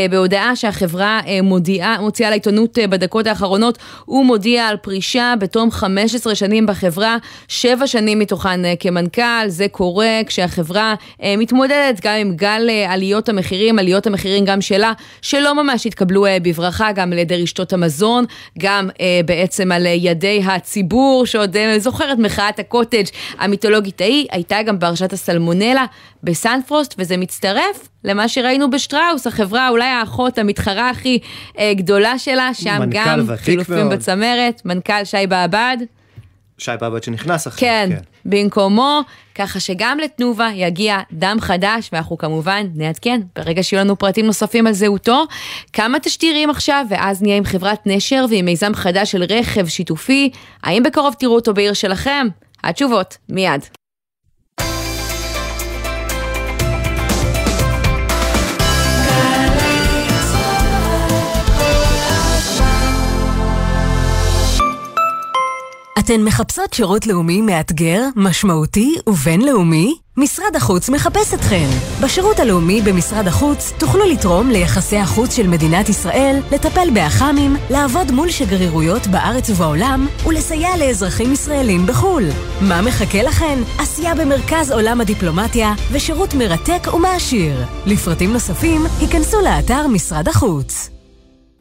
בהודעה שהחברה מודיעה, מוציאה לעיתונות בדקות האחרונות, הוא מודיע על פרישה בתום 15 שנים בחברה, 7 שנים מתוכן כמנכ"ל, זה קורה כשהחברה מתמודדת גם עם גל עליות המחירים, עליות המחירים גם שלה, שלא ממש התקבלו בברכה, גם על ידי רשתות המזון, גם בעצם על ידי הציבור. סיפור שעוד אה, זוכר את מחאת הקוטג' המיתולוגית ההיא, הייתה גם פרשת הסלמונלה בסנפרוסט, וזה מצטרף למה שראינו בשטראוס, החברה אולי האחות המתחרה הכי אה, גדולה שלה, שם גם חילופים בצמרת, מנכ"ל שי בעבד. שי באב"ד שנכנס אחרי. כן, כן, במקומו, ככה שגם לתנובה יגיע דם חדש, ואנחנו כמובן נעדכן ברגע שיהיו לנו פרטים נוספים על זהותו. כמה תשדירים עכשיו, ואז נהיה עם חברת נשר ועם מיזם חדש של רכב שיתופי. האם בקרוב תראו אותו בעיר שלכם? התשובות, מיד. אתן מחפשות שירות לאומי מאתגר, משמעותי ובינלאומי? משרד החוץ מחפש אתכן. בשירות הלאומי במשרד החוץ תוכלו לתרום ליחסי החוץ של מדינת ישראל, לטפל באח"מים, לעבוד מול שגרירויות בארץ ובעולם ולסייע לאזרחים ישראלים בחו"ל. מה מחכה לכן? עשייה במרכז עולם הדיפלומטיה ושירות מרתק ומעשיר. לפרטים נוספים, היכנסו לאתר משרד החוץ.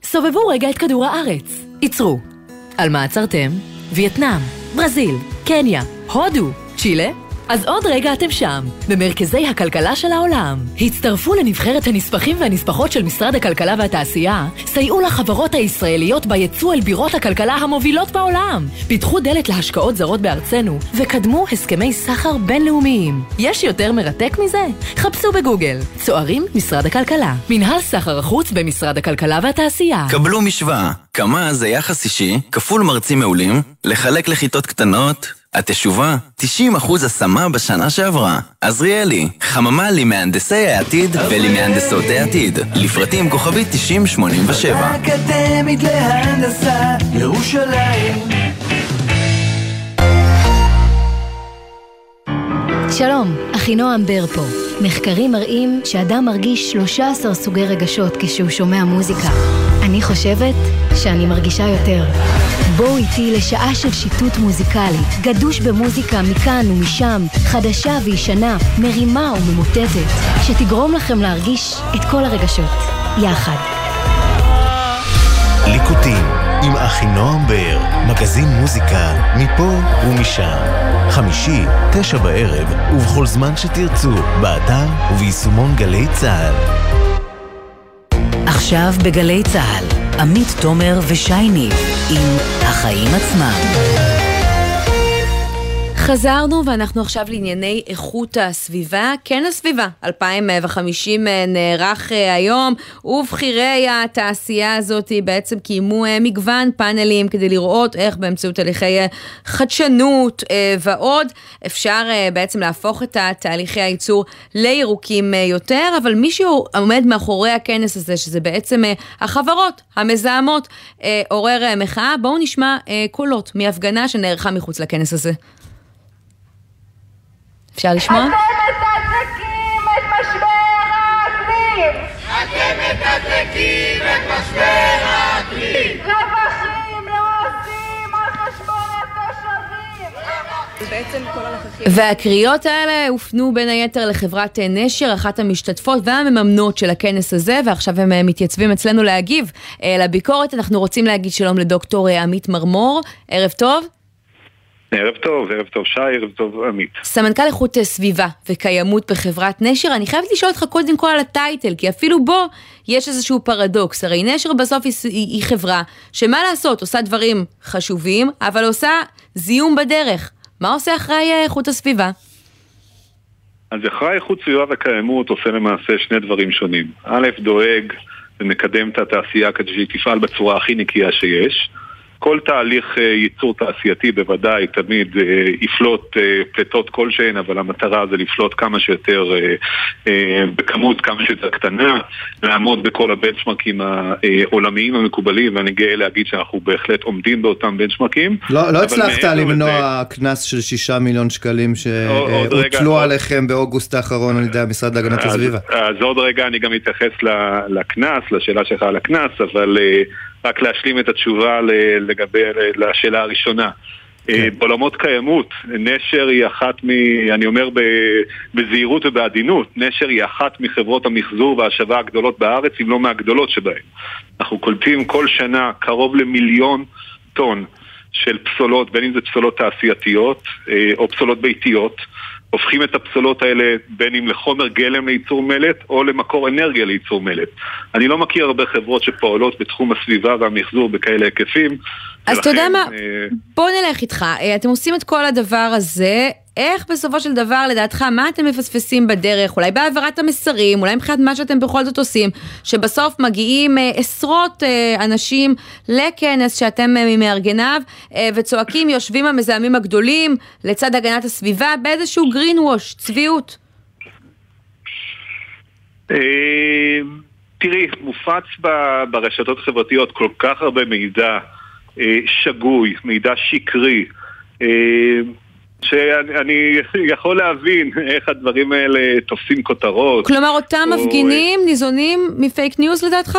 סובבו רגע את כדור הארץ. עצרו. על מה עצרתם? וייטנאם, ברזיל, קניה, הודו, צ'ילה? אז עוד רגע אתם שם, במרכזי הכלכלה של העולם. הצטרפו לנבחרת הנספחים והנספחות של משרד הכלכלה והתעשייה, סייעו לחברות הישראליות ביצוא אל בירות הכלכלה המובילות בעולם. פיתחו דלת להשקעות זרות בארצנו, וקדמו הסכמי סחר בינלאומיים. יש יותר מרתק מזה? חפשו בגוגל. צוערים משרד הכלכלה. מנהל סחר החוץ במשרד הכלכלה והתעשייה. קבלו משוואה. כמה זה יחס אישי, כפול מרצים מעולים, לחלק לכיתות קטנות, התשובה, 90% השמה בשנה שעברה. עזריאלי, חממה למהנדסי העתיד ולמהנדסות העתיד. לפרטים כוכבית 9087. האקדמית להנדסה, ירושלים. שלום, אחינועם בר פה. מחקרים מראים שאדם מרגיש 13 סוגי רגשות כשהוא שומע מוזיקה. אני חושבת שאני מרגישה יותר. בואו איתי לשעה של שיטוט מוזיקלי, גדוש במוזיקה מכאן ומשם, חדשה וישנה, מרימה וממוטטת, שתגרום לכם להרגיש את כל הרגשות, יחד. ליקוטים עם אחינועם באר, מגזין מוזיקה מפה ומשם. חמישי, תשע בערב, ובכל זמן שתרצו, באתר וביישומון גלי צה"ל. עכשיו בגלי צה"ל, עמית תומר ושייני עם החיים עצמם. חזרנו ואנחנו עכשיו לענייני איכות הסביבה. כן הסביבה, 2050 אה, נערך אה, היום, ובכירי התעשייה הזאת בעצם קיימו אה, מגוון פאנלים כדי לראות איך באמצעות הליכי חדשנות ועוד אפשר בעצם להפוך את תהליכי הייצור לירוקים יותר, אבל מישהו עומד מאחורי הכנס הזה, שזה בעצם החברות המזהמות, עורר מחאה. בואו נשמע קולות מהפגנה שנערכה מחוץ לכנס הזה. אפשר לשמוע? אתם מתדלקים את משבר האקלים! אתם מתדלקים את משבר האקלים! רווחים לא עושים על חשבון התושבים! והקריאות האלה הופנו בין היתר לחברת נשר, אחת המשתתפות והמממנות של הכנס הזה, ועכשיו הם אה, מתייצבים אצלנו להגיב אה, לביקורת. אנחנו רוצים להגיד שלום לדוקטור אה, עמית מרמור, ערב טוב. ערב טוב, ערב טוב שי, ערב טוב עמית. סמנכ"ל איכות סביבה וקיימות בחברת נשר, אני חייבת לשאול אותך קודם כל על הטייטל, כי אפילו בו יש איזשהו פרדוקס. הרי נשר בסוף היא, היא, חברה שמה לעשות, עושה דברים חשובים, אבל עושה זיהום בדרך. מה עושה אחראי איכות הסביבה? אז אחראי איכות סביבה וקיימות עושה למעשה שני דברים שונים. א', דואג ומקדם את התעשייה כדי שהיא תפעל בצורה הכי נקייה שיש. כל תהליך אה, ייצור תעשייתי בוודאי תמיד אה, יפלוט אה, פליטות כלשהן, אבל המטרה זה לפלוט כמה שיותר בכמות כמה שיותר קטנה, לעמוד בכל הבנצ'מרקים העולמיים המקובלים, ואני גאה להגיד שאנחנו בהחלט עומדים באותם בנצ'מרקים. לא, לא הצלחת למנוע קנס של שישה מיליון שקלים שהוטלו עליכם באוגוסט האחרון על ידי המשרד להגנת הסביבה. אז, אז עוד רגע אני גם אתייחס לקנס, לשאלה שלך על הקנס, אבל... רק להשלים את התשובה לגבי, לשאלה הראשונה. כן. אה, בעולמות קיימות, נשר היא אחת מ... אני אומר בזהירות ובעדינות, נשר היא אחת מחברות המחזור וההשבה הגדולות בארץ, אם לא מהגדולות שבהן. אנחנו קולטים כל שנה קרוב למיליון טון של פסולות, בין אם זה פסולות תעשייתיות אה, או פסולות ביתיות. הופכים את הפסולות האלה בין אם לחומר גלם לייצור מלט או למקור אנרגיה לייצור מלט. אני לא מכיר הרבה חברות שפועלות בתחום הסביבה והמחזור בכאלה היקפים. אז אתה יודע מה, אה, בוא נלך איתך. אה, אתם עושים את כל הדבר הזה, איך בסופו של דבר, לדעתך, מה אתם מפספסים בדרך? אולי בהעברת המסרים, אולי מבחינת מה שאתם בכל זאת עושים, שבסוף מגיעים אה, עשרות אה, אנשים לכנס שאתם אה, ממארגניו, אה, וצועקים, יושבים המזהמים הגדולים לצד הגנת הסביבה, באיזשהו green wash, צביעות. תראי, מופץ ברשתות החברתיות כל כך הרבה מידע שגוי, מידע שקרי. אה, שאני יכול להבין איך הדברים האלה תופסים כותרות. כלומר, אותם או... מפגינים ניזונים מפייק ניוז לדעתך?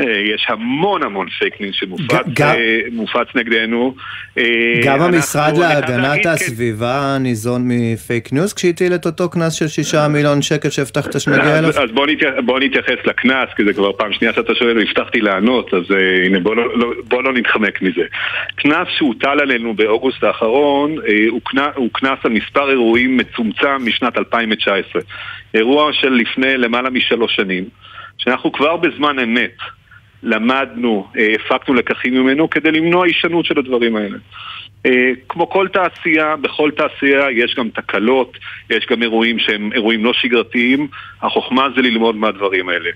אה, יש המון המון פייק ניוז שמופץ אה, נגדנו. אה, גם המשרד להגנת הסביבה ניזון מפייק ניוז כשהטיל את אותו קנס של שישה מיליון שקל שהבטחת שנגיע אליו? אז בוא נתייחס לקנס, כי זה כבר פעם שנייה שאתה שואל והבטחתי לענות, אז הנה בוא לא, לא, בוא לא נתחמק מזה. קנס שהוטל עלינו באוגוסט האחרון הוא קנס על מספר אירועים מצומצם משנת 2019. אירוע של לפני למעלה משלוש שנים. שאנחנו כבר בזמן אמת למדנו, אה, הפקנו לקחים ממנו כדי למנוע הישנות של הדברים האלה. אה, כמו כל תעשייה, בכל תעשייה יש גם תקלות, יש גם אירועים שהם אירועים לא שגרתיים, החוכמה זה ללמוד מהדברים האלה.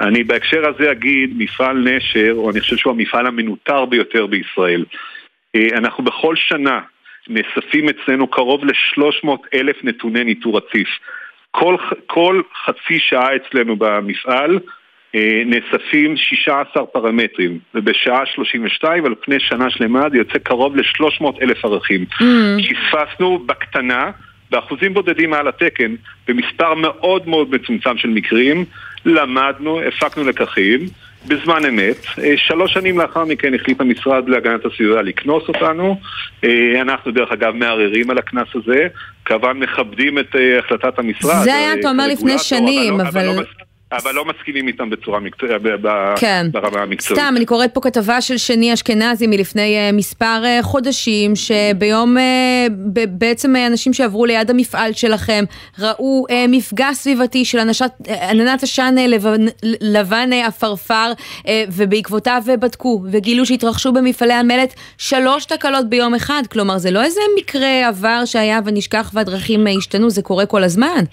אני בהקשר הזה אגיד, מפעל נשר, או אני חושב שהוא המפעל המנוטר ביותר בישראל. אה, אנחנו בכל שנה נאספים אצלנו קרוב ל-300 אלף נתוני ניטור רציף. כל, כל חצי שעה אצלנו במפעל אה, נאספים 16 פרמטרים, ובשעה 32 על פני שנה שלמה זה יוצא קרוב ל-300 אלף ערכים. Mm. פספסנו בקטנה, באחוזים בודדים מעל התקן, במספר מאוד מאוד מצומצם של מקרים, למדנו, הפקנו לקחים. בזמן אמת. אה, שלוש שנים לאחר מכן החליט המשרד להגנת הסביבה לקנוס אותנו. אה, אנחנו דרך אגב מערערים על הקנס הזה, כמובן מכבדים את אה, החלטת המשרד. זה היה, אתה אומר, לפני שנים, אבל... לא, אבל... אבל לא מסכימים איתם בצורה מקצועית, כן. ברמה המקצועית. סתם, אני קוראת פה כתבה של שני אשכנזי מלפני uh, מספר uh, חודשים, שביום, uh, בעצם uh, אנשים שעברו ליד המפעל שלכם, ראו uh, מפגע סביבתי של אנשת, uh, עננת עשן uh, לבן, לבן עפרפר, uh, ובעקבותיו uh, בדקו, וגילו שהתרחשו במפעלי המלט שלוש תקלות ביום אחד. כלומר, זה לא איזה מקרה עבר שהיה ונשכח והדרכים uh, השתנו, זה קורה כל הזמן.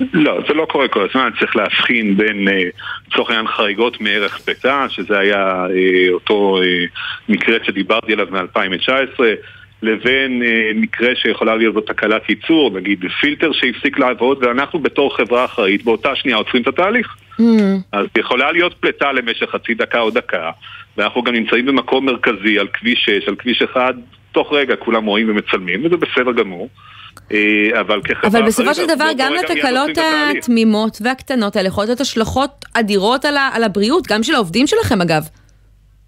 לא, זה לא קורה כל הזמן, צריך להבחין בין, אה, לצורך העניין, חריגות מערך פליטה, שזה היה אה, אותו אה, מקרה שדיברתי עליו מ-2019, לבין מקרה שיכולה להיות בו תקלת ייצור, נגיד פילטר שהפסיק לעבוד, ואנחנו בתור חברה אחראית באותה שנייה עוצרים את התהליך. Mm. אז יכולה להיות פליטה למשך חצי דקה או דקה, ואנחנו גם נמצאים במקום מרכזי על כביש 6, על כביש 1, תוך רגע כולם רואים ומצלמים, וזה בסדר גמור. אה, אבל כחברה... אבל בסופו של דבר גם לתקלות התמימות והקטנות האלה יכולות להיות השלכות אדירות על הבריאות, גם של העובדים שלכם אגב.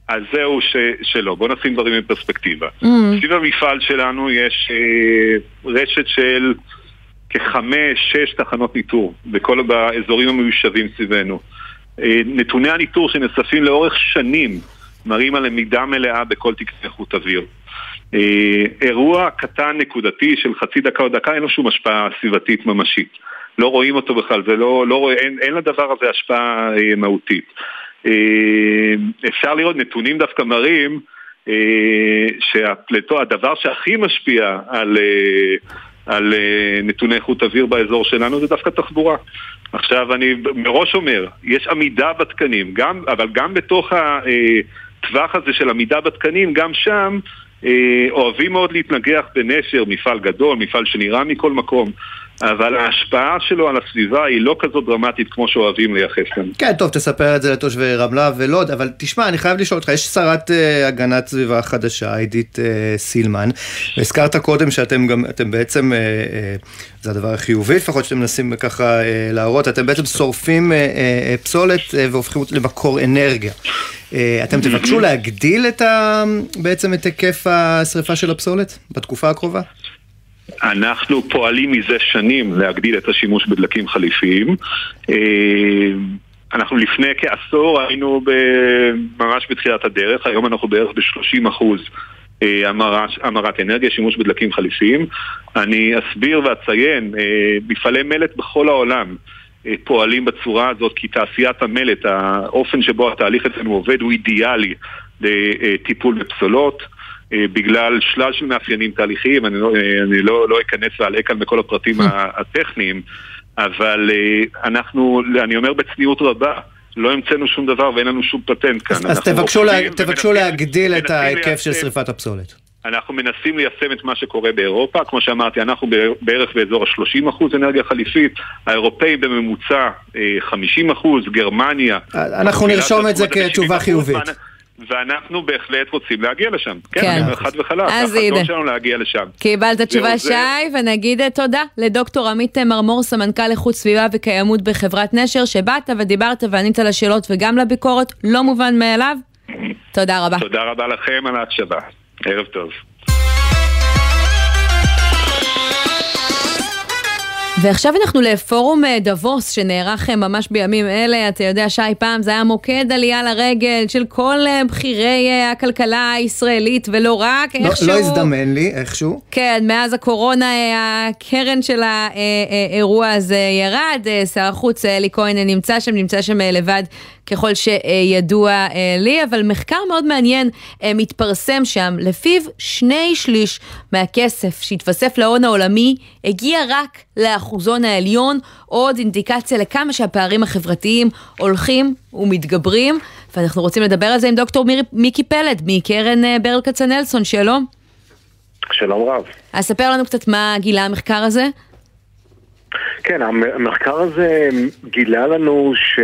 אז זהו ש, שלא, בוא נשים דברים בפרספקטיבה. Mm. סביב המפעל שלנו יש אה, רשת של כחמש, שש תחנות ניטור בכל האזורים המיושבים סביבנו. אה, נתוני הניטור שנאספים לאורך שנים מראים על למידה מלאה בכל תקני איכות אוויר. אה, אירוע קטן נקודתי של חצי דקה או דקה אין לו שום השפעה סביבתית ממשית. לא רואים אותו בכלל, זה לא, לא אין, אין לדבר הזה השפעה אה, מהותית. אה, אפשר לראות נתונים דווקא מראים אה, שהפלטו, הדבר שהכי משפיע על, אה, על אה, נתוני איכות אוויר באזור שלנו זה דווקא תחבורה. עכשיו אני מראש אומר, יש עמידה בתקנים, גם, אבל גם בתוך הטווח הזה של עמידה בתקנים, גם שם אה, אוהבים מאוד להתנגח בנשר, מפעל גדול, מפעל שנראה מכל מקום. אבל ההשפעה שלו על הסביבה היא לא כזאת דרמטית כמו שאוהבים לייחס לנו. כן, טוב, תספר את זה לתושבי רמלה ולוד, אבל תשמע, אני חייב לשאול אותך, יש שרת uh, הגנת סביבה חדשה, עידית uh, סילמן, והזכרת קודם שאתם גם, אתם בעצם, uh, uh, זה הדבר החיובי לפחות שאתם מנסים ככה uh, להראות, אתם בעצם שורפים uh, uh, פסולת uh, והופכים אותה למקור אנרגיה. Uh, אתם תבקשו להגדיל את ה, בעצם את היקף השריפה של הפסולת בתקופה הקרובה? אנחנו פועלים מזה שנים להגדיל את השימוש בדלקים חליפיים. אה, אנחנו לפני כעשור היינו ממש בתחילת הדרך, היום אנחנו בערך ב-30 אחוז אה, המרת אנרגיה, שימוש בדלקים חליפיים. אני אסביר ואציין, אה, מפעלי מלט בכל העולם פועלים בצורה הזאת כי תעשיית המלט, האופן שבו התהליך אצלנו עובד הוא אידיאלי לטיפול בפסולות. אה, בגלל שלל של מאפיינים תהליכיים, אני לא, אה, אני לא, לא אכנס ואעלה כאן בכל הפרטים הטכניים, אבל אה, אנחנו, אני אומר בצניעות רבה, לא המצאנו שום דבר ואין לנו שום פטנט כאן. אז, אז תבקשו, לה, תבקשו להגדיל את ההיקף של שריפת הפסולת. אנחנו מנסים ליישם את מה שקורה באירופה, כמו שאמרתי, אנחנו בערך באזור ה-30% אנרגיה חליפית, האירופאים בממוצע 50%, גרמניה. אנחנו נרשום את זה כתשובה חיובית. ואנחנו בהחלט רוצים להגיע לשם. כן, כן. אני אומר חד וחלק. החזון שלנו להגיע לשם. קיבלת תשובה שי, ונגיד תודה לדוקטור עמית מרמור, סמנכ"ל איכות סביבה וקיימות בחברת נשר, שבאת ודיברת וענית לשאלות וגם לביקורת, לא מובן מאליו. תודה רבה. תודה רבה לכם על ההקשבה. ערב טוב. ועכשיו אנחנו לפורום אה, דבוס שנערך אה, ממש בימים אלה. אתה יודע, שי, פעם זה היה מוקד עלייה לרגל של כל אה, בכירי הכלכלה הישראלית, ולא רק, לא, איכשהו... לא הזדמן לי, איכשהו. כן, מאז הקורונה הקרן של האירוע הזה ירד. שר החוץ אלי כהן נמצא שם, נמצא שם לבד ככל שידוע אה, לי, אבל מחקר מאוד מעניין אה, מתפרסם שם, לפיו שני שליש מהכסף שהתווסף להון העולמי הגיע רק לאחוזון העליון, עוד אינדיקציה לכמה שהפערים החברתיים הולכים ומתגברים, ואנחנו רוצים לדבר על זה עם דוקטור מיר, מיקי פלד מקרן אה, ברל כצנלסון, שלום. שלום רב. אז ספר לנו קצת מה גילה המחקר הזה. כן, המחקר הזה גילה לנו ש...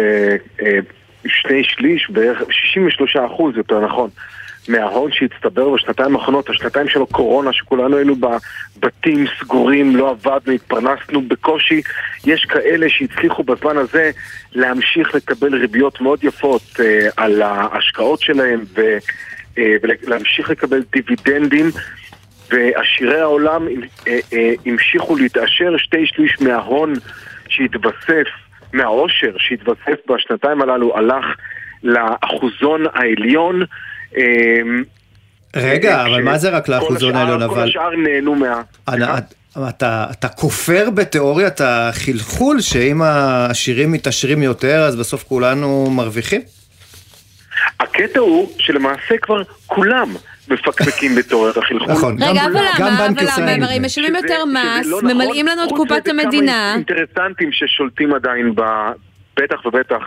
שני שליש, בערך 63 אחוז יותר נכון, מההון שהצטבר בשנתיים האחרונות, השנתיים של הקורונה, שכולנו היינו בבתים סגורים, לא עבדנו, התפרנסנו בקושי, יש כאלה שהצליחו בזמן הזה להמשיך לקבל ריביות מאוד יפות אה, על ההשקעות שלהם ו, אה, ולהמשיך לקבל דיבידנדים. ועשירי העולם אה, אה, המשיכו להתעשר, שתי שליש מההון שהתווסף מהעושר שהתווסף בשנתיים הללו הלך לאחוזון העליון. אמ, רגע, אבל מה זה רק לאחוזון העליון? כל השאר נהנו מה... אתה, אתה כופר בתיאוריית החלחול שאם העשירים מתעשרים יותר אז בסוף כולנו מרוויחים? הקטע הוא שלמעשה כבר כולם מפקפקים בתיאוריית החלחול. נכון, רגע, אבל למה? אבל למה? הם הרי משלמים יותר מס, לא ממלאים נכון. לנו את קופת המדינה. כמה אינטרסנטים ששולטים עדיין, בטח ובטח.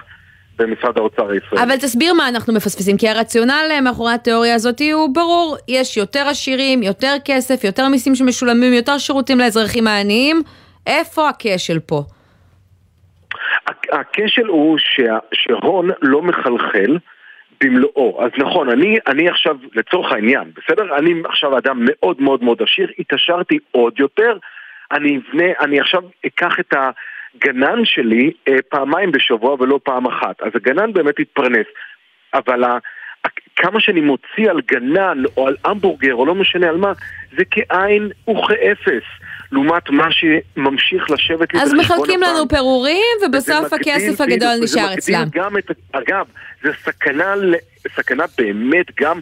במשרד האוצר הישראלי. אבל תסביר מה אנחנו מפספסים, כי הרציונל מאחורי התיאוריה הזאת הוא ברור, יש יותר עשירים, יותר כסף, יותר מיסים שמשולמים, יותר שירותים לאזרחים העניים, איפה הכשל פה? הכשל הוא שההון לא מחלחל במלואו. אז נכון, אני, אני עכשיו, לצורך העניין, בסדר? אני עכשיו אדם מאוד מאוד מאוד עשיר, התעשרתי עוד יותר, אני אבנה, אני עכשיו אקח את הגנן שלי אה, פעמיים בשבוע ולא פעם אחת. אז הגנן באמת יתפרנס. אבל ה, כמה שאני מוציא על גנן או על המבורגר או לא משנה על מה, זה כאין וכאפס. לעומת מה שממשיך לשבת לי אז מחלקים לנו פירורים, ובסוף הכסף הגדול נשאר אצלם. גם את, אגב, זה סכנה, סכנה באמת גם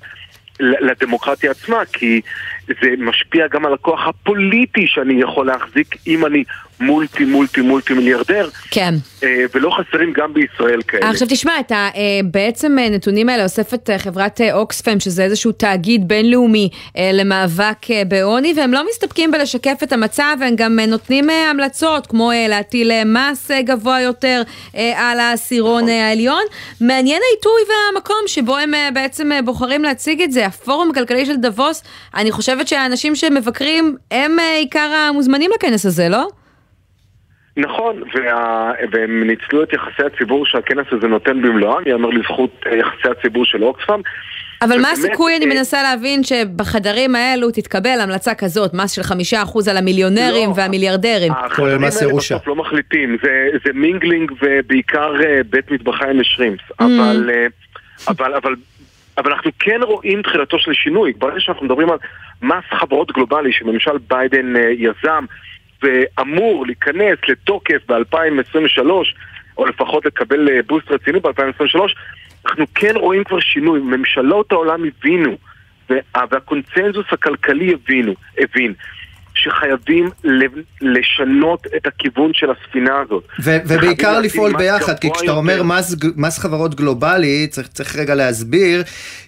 לדמוקרטיה עצמה, כי זה משפיע גם על הכוח הפוליטי שאני יכול להחזיק אם אני מולטי מולטי מולטי מיליארדר, כן. אה, ולא חסרים גם בישראל כאלה. עכשיו תשמע, את ה, אה, בעצם אה, נתונים האלה אוספת אה, חברת אה, אוקספם, שזה איזשהו תאגיד בינלאומי אה, למאבק אה, בעוני, והם לא מסתפקים בלשקף את המצב, הם גם אה, נותנים אה, המלצות, כמו אה, להטיל אה, מס אה, גבוה יותר אה, על העשירון אה, העליון. מעניין העיתוי והמקום שבו הם אה, בעצם אה, בוחרים להציג את זה. הפורום הכלכלי של דבוס, אני חושבת שהאנשים שמבקרים הם אה, עיקר המוזמנים לכנס הזה, לא? נכון, וה... והם ניצלו את יחסי הציבור שהכנס הזה נותן במלואם, יאמר לזכות אה, יחסי הציבור של אוקספאם. אבל מה הסיכוי, אני אה, מנסה להבין, שבחדרים האלו תתקבל המלצה כזאת, מס של חמישה אחוז על המיליונרים לא, והמיליארדרים? החברים האלה בסוף לא מחליטים, זה, זה mingling ובעיקר בית מטבחיים לשרימפס, אבל, אה, אבל, אבל, אבל אנחנו כן רואים תחילתו של שינוי, ברגע שאנחנו מדברים על מס חברות גלובלי שממשל ביידן אה, יזם ואמור להיכנס לתוקף ב-2023, או לפחות לקבל אה, boost רציני ב-2023, אנחנו כן רואים כבר שינוי, ממשלות העולם הבינו, וה- והקונצנזוס הכלכלי הבינו, הבין, שחייבים לשנות את הכיוון של הספינה הזאת. ו- ובעיקר לפעול ביחד, כי כשאתה. אומר מס, מס חברות גלובלי, צריך, צריך רגע להסביר,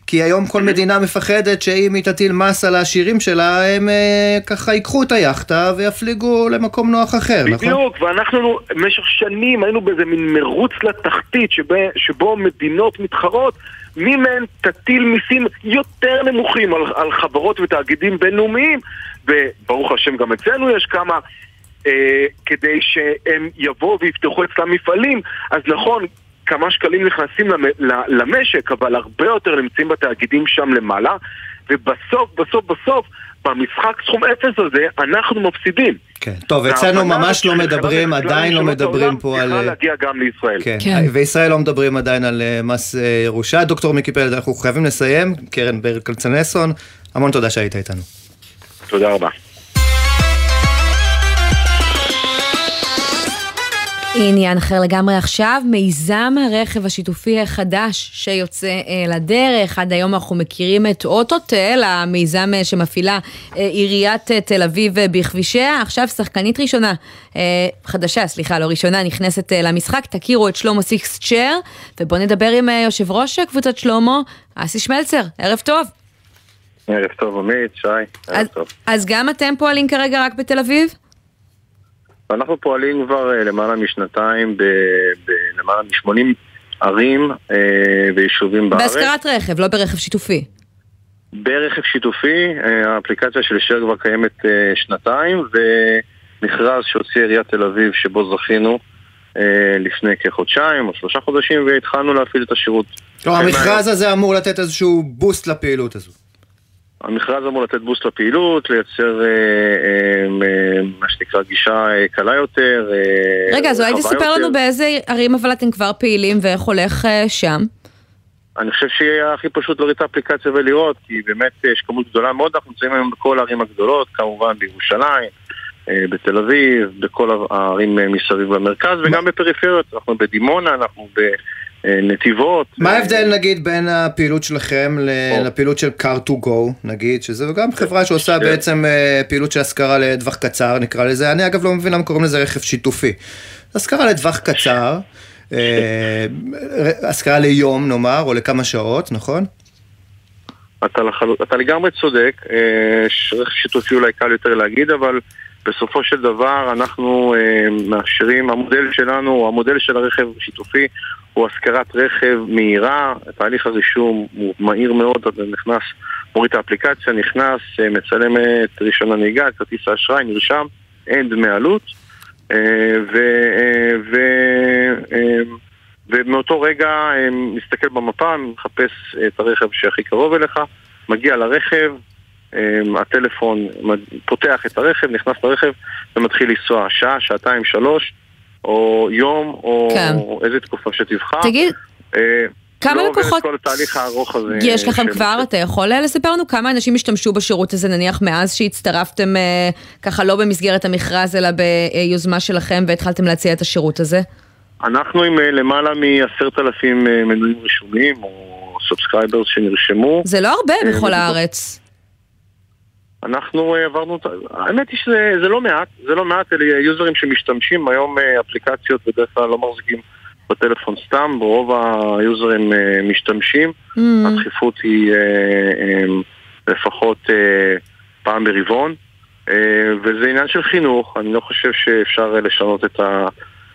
כי היום כל מדינה מפחדת שאם היא תטיל מס על העשירים שלה, הם אה, ככה ייקחו את היאכטה ויפליגו למקום נוח אחר, נכון? בדיוק, ואנחנו במשך שנים היינו באיזה מין מרוץ לתחתית שבו מדינות מתחרות, מי מהן תטיל מיסים יותר נמוכים על, על חברות ותאגידים בינלאומיים, וברוך השם גם אצלנו יש כמה, אה, כדי שהם יבואו ויפתחו אצלם מפעלים, אז נכון, כמה שקלים נכנסים למשק, אבל הרבה יותר נמצאים בתאגידים שם למעלה, ובסוף, בסוף, בסוף, במשחק סכום אפס הזה, אנחנו מפסידים. כן. טוב, אצלנו ממש לא מדברים, עדיין לא מדברים פה על... צריכה להגיע גם לישראל. כן. וישראל לא מדברים עדיין על אה, מס אה, ירושה. דוקטור מיקי פלד, אנחנו חייבים לסיים. קרן ברל כצנלסון, המון תודה שהיית איתנו. תודה רבה. עניין אחר לגמרי עכשיו, מיזם הרכב השיתופי החדש שיוצא אה, לדרך. עד היום אנחנו מכירים את אוטוטל, המיזם אה, שמפעילה אה, עיריית תל אביב בכבישיה. עכשיו שחקנית ראשונה, חדשה, סליחה, לא ראשונה, נכנסת למשחק. תכירו את שלמה סיקס צ'ר, ובואו נדבר עם יושב ראש קבוצת שלמה, אסי שמלצר. ערב טוב. ערב טוב עמית, שי, ערב אז, טוב. אז גם אתם פועלים כרגע רק בתל אביב? אנחנו פועלים כבר אה, למעלה משנתיים בלמעלה מ-80 ערים אה, ויישובים בארץ. בהשכרת רכב, לא ברכב שיתופי. ברכב שיתופי, אה, האפליקציה של שר כבר קיימת שנתיים, ומכרז שהוציא עיריית תל אביב שבו זכינו לפני כחודשיים או שלושה חודשים, והתחלנו להפעיל את השירות. לא, המכרז הזה אמור לתת איזשהו בוסט לפעילות הזו. המכרז אמור לתת בוסט לפעילות, לייצר אה, אה, אה, מה שנקרא גישה אה, קלה יותר. אה, רגע, אז אולי תספר. לנו באיזה ערים אבל אתם כבר פעילים ואיך הולך אה, שם. אני חושב שיהיה הכי פשוט להוריד את האפליקציה ולראות, כי באמת יש כמות גדולה מאוד, אנחנו נמצאים היום בכל הערים הגדולות, כמובן בירושלים, אה, בתל אביב, בכל הערים אה, מסביב למרכז, וגם בפריפריות, אנחנו בדימונה, אנחנו בנתיבות. מה ההבדל נגיד בין הפעילות שלכם לפעילות של car to go נגיד, שזו גם חברה שעושה בעצם אה, פעילות של השכרה לטווח קצר נקרא לזה, אני אגב לא מבין למה קוראים לזה רכב שיתופי. השכרה לטווח קצר, אה, השכרה ליום נאמר, או לכמה שעות, נכון? אתה, לחל... אתה לגמרי צודק, אה, רכב שיתופי אולי קל יותר להגיד, אבל בסופו של דבר אנחנו אה, מאפשרים, המודל שלנו, המודל של הרכב השיתופי הוא השכרת רכב מהירה, תהליך הרישום הוא מהיר מאוד, אתה נכנס, מוריד את האפליקציה, נכנס, אה, מצלם את רישיון הנהיגה, את כרטיס האשראי, נרשם, אין דמי עלות, ומאותו רגע אה, מסתכל במפה, מחפש את הרכב שהכי קרוב אליך, מגיע לרכב, הטלפון מד- פותח את הרכב, נכנס לרכב ומתחיל לנסוע שעה, שעתיים, שלוש, או יום, או כן. איזה תקופה שתבחר. תגיד, אה, כמה לא עובר לקוחות את כל התהליך הארוך הזה. יש לכם כבר, אתה יכול אה, לספר לנו כמה אנשים השתמשו בשירות הזה נניח מאז שהצטרפתם אה, ככה לא במסגרת המכרז אלא ביוזמה שלכם והתחלתם להציע את השירות הזה? אנחנו עם למעלה מעשרת אלפים מנויים רשומים, או subscribers שנרשמו. זה לא הרבה בכל הארץ. אנחנו אה, עברנו, האמת היא שזה זה לא מעט, זה לא מעט, אלה יוזרים שמשתמשים היום אה, אפליקציות בדרך כלל לא מחזיקים בטלפון סתם, רוב היוזרים אה, משתמשים, Mm. הדחיפות היא לפחות פעם ברבעון, וזה עניין של חינוך, אני לא חושב שאפשר לשנות את, ה,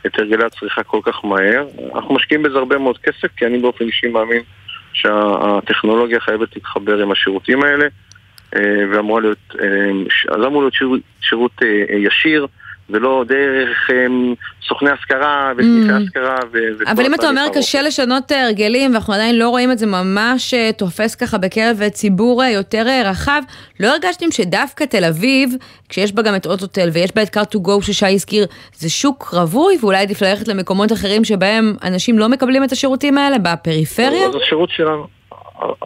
את הרגלי הצריכה כל כך מהר. אנחנו משקיעים בזה הרבה מאוד כסף, כי אני באופן אישי מאמין שהטכנולוגיה חייבת להתחבר עם השירותים האלה. אה, ואמורה להיות, אה, אז אמור להיות שירות, שירות אה, ישיר ולא דרך אה, סוכני השכרה וסניפי Mm. השכרה ו- אבל אם אתה אומר הארוך. קשה לשנות הרגלים, ואנחנו עדיין לא רואים את זה ממש תופס ככה בקרב ציבור יותר רחב, לא הרגשתם שדווקא תל אביב, כשיש בה גם את אוטוטל ויש בה את car to go ששי הזכיר, זה שוק רווי ואולי עדיף ללכת למקומות אחרים שבהם אנשים לא מקבלים את השירותים האלה, בפריפריה? אז השירות שלנו,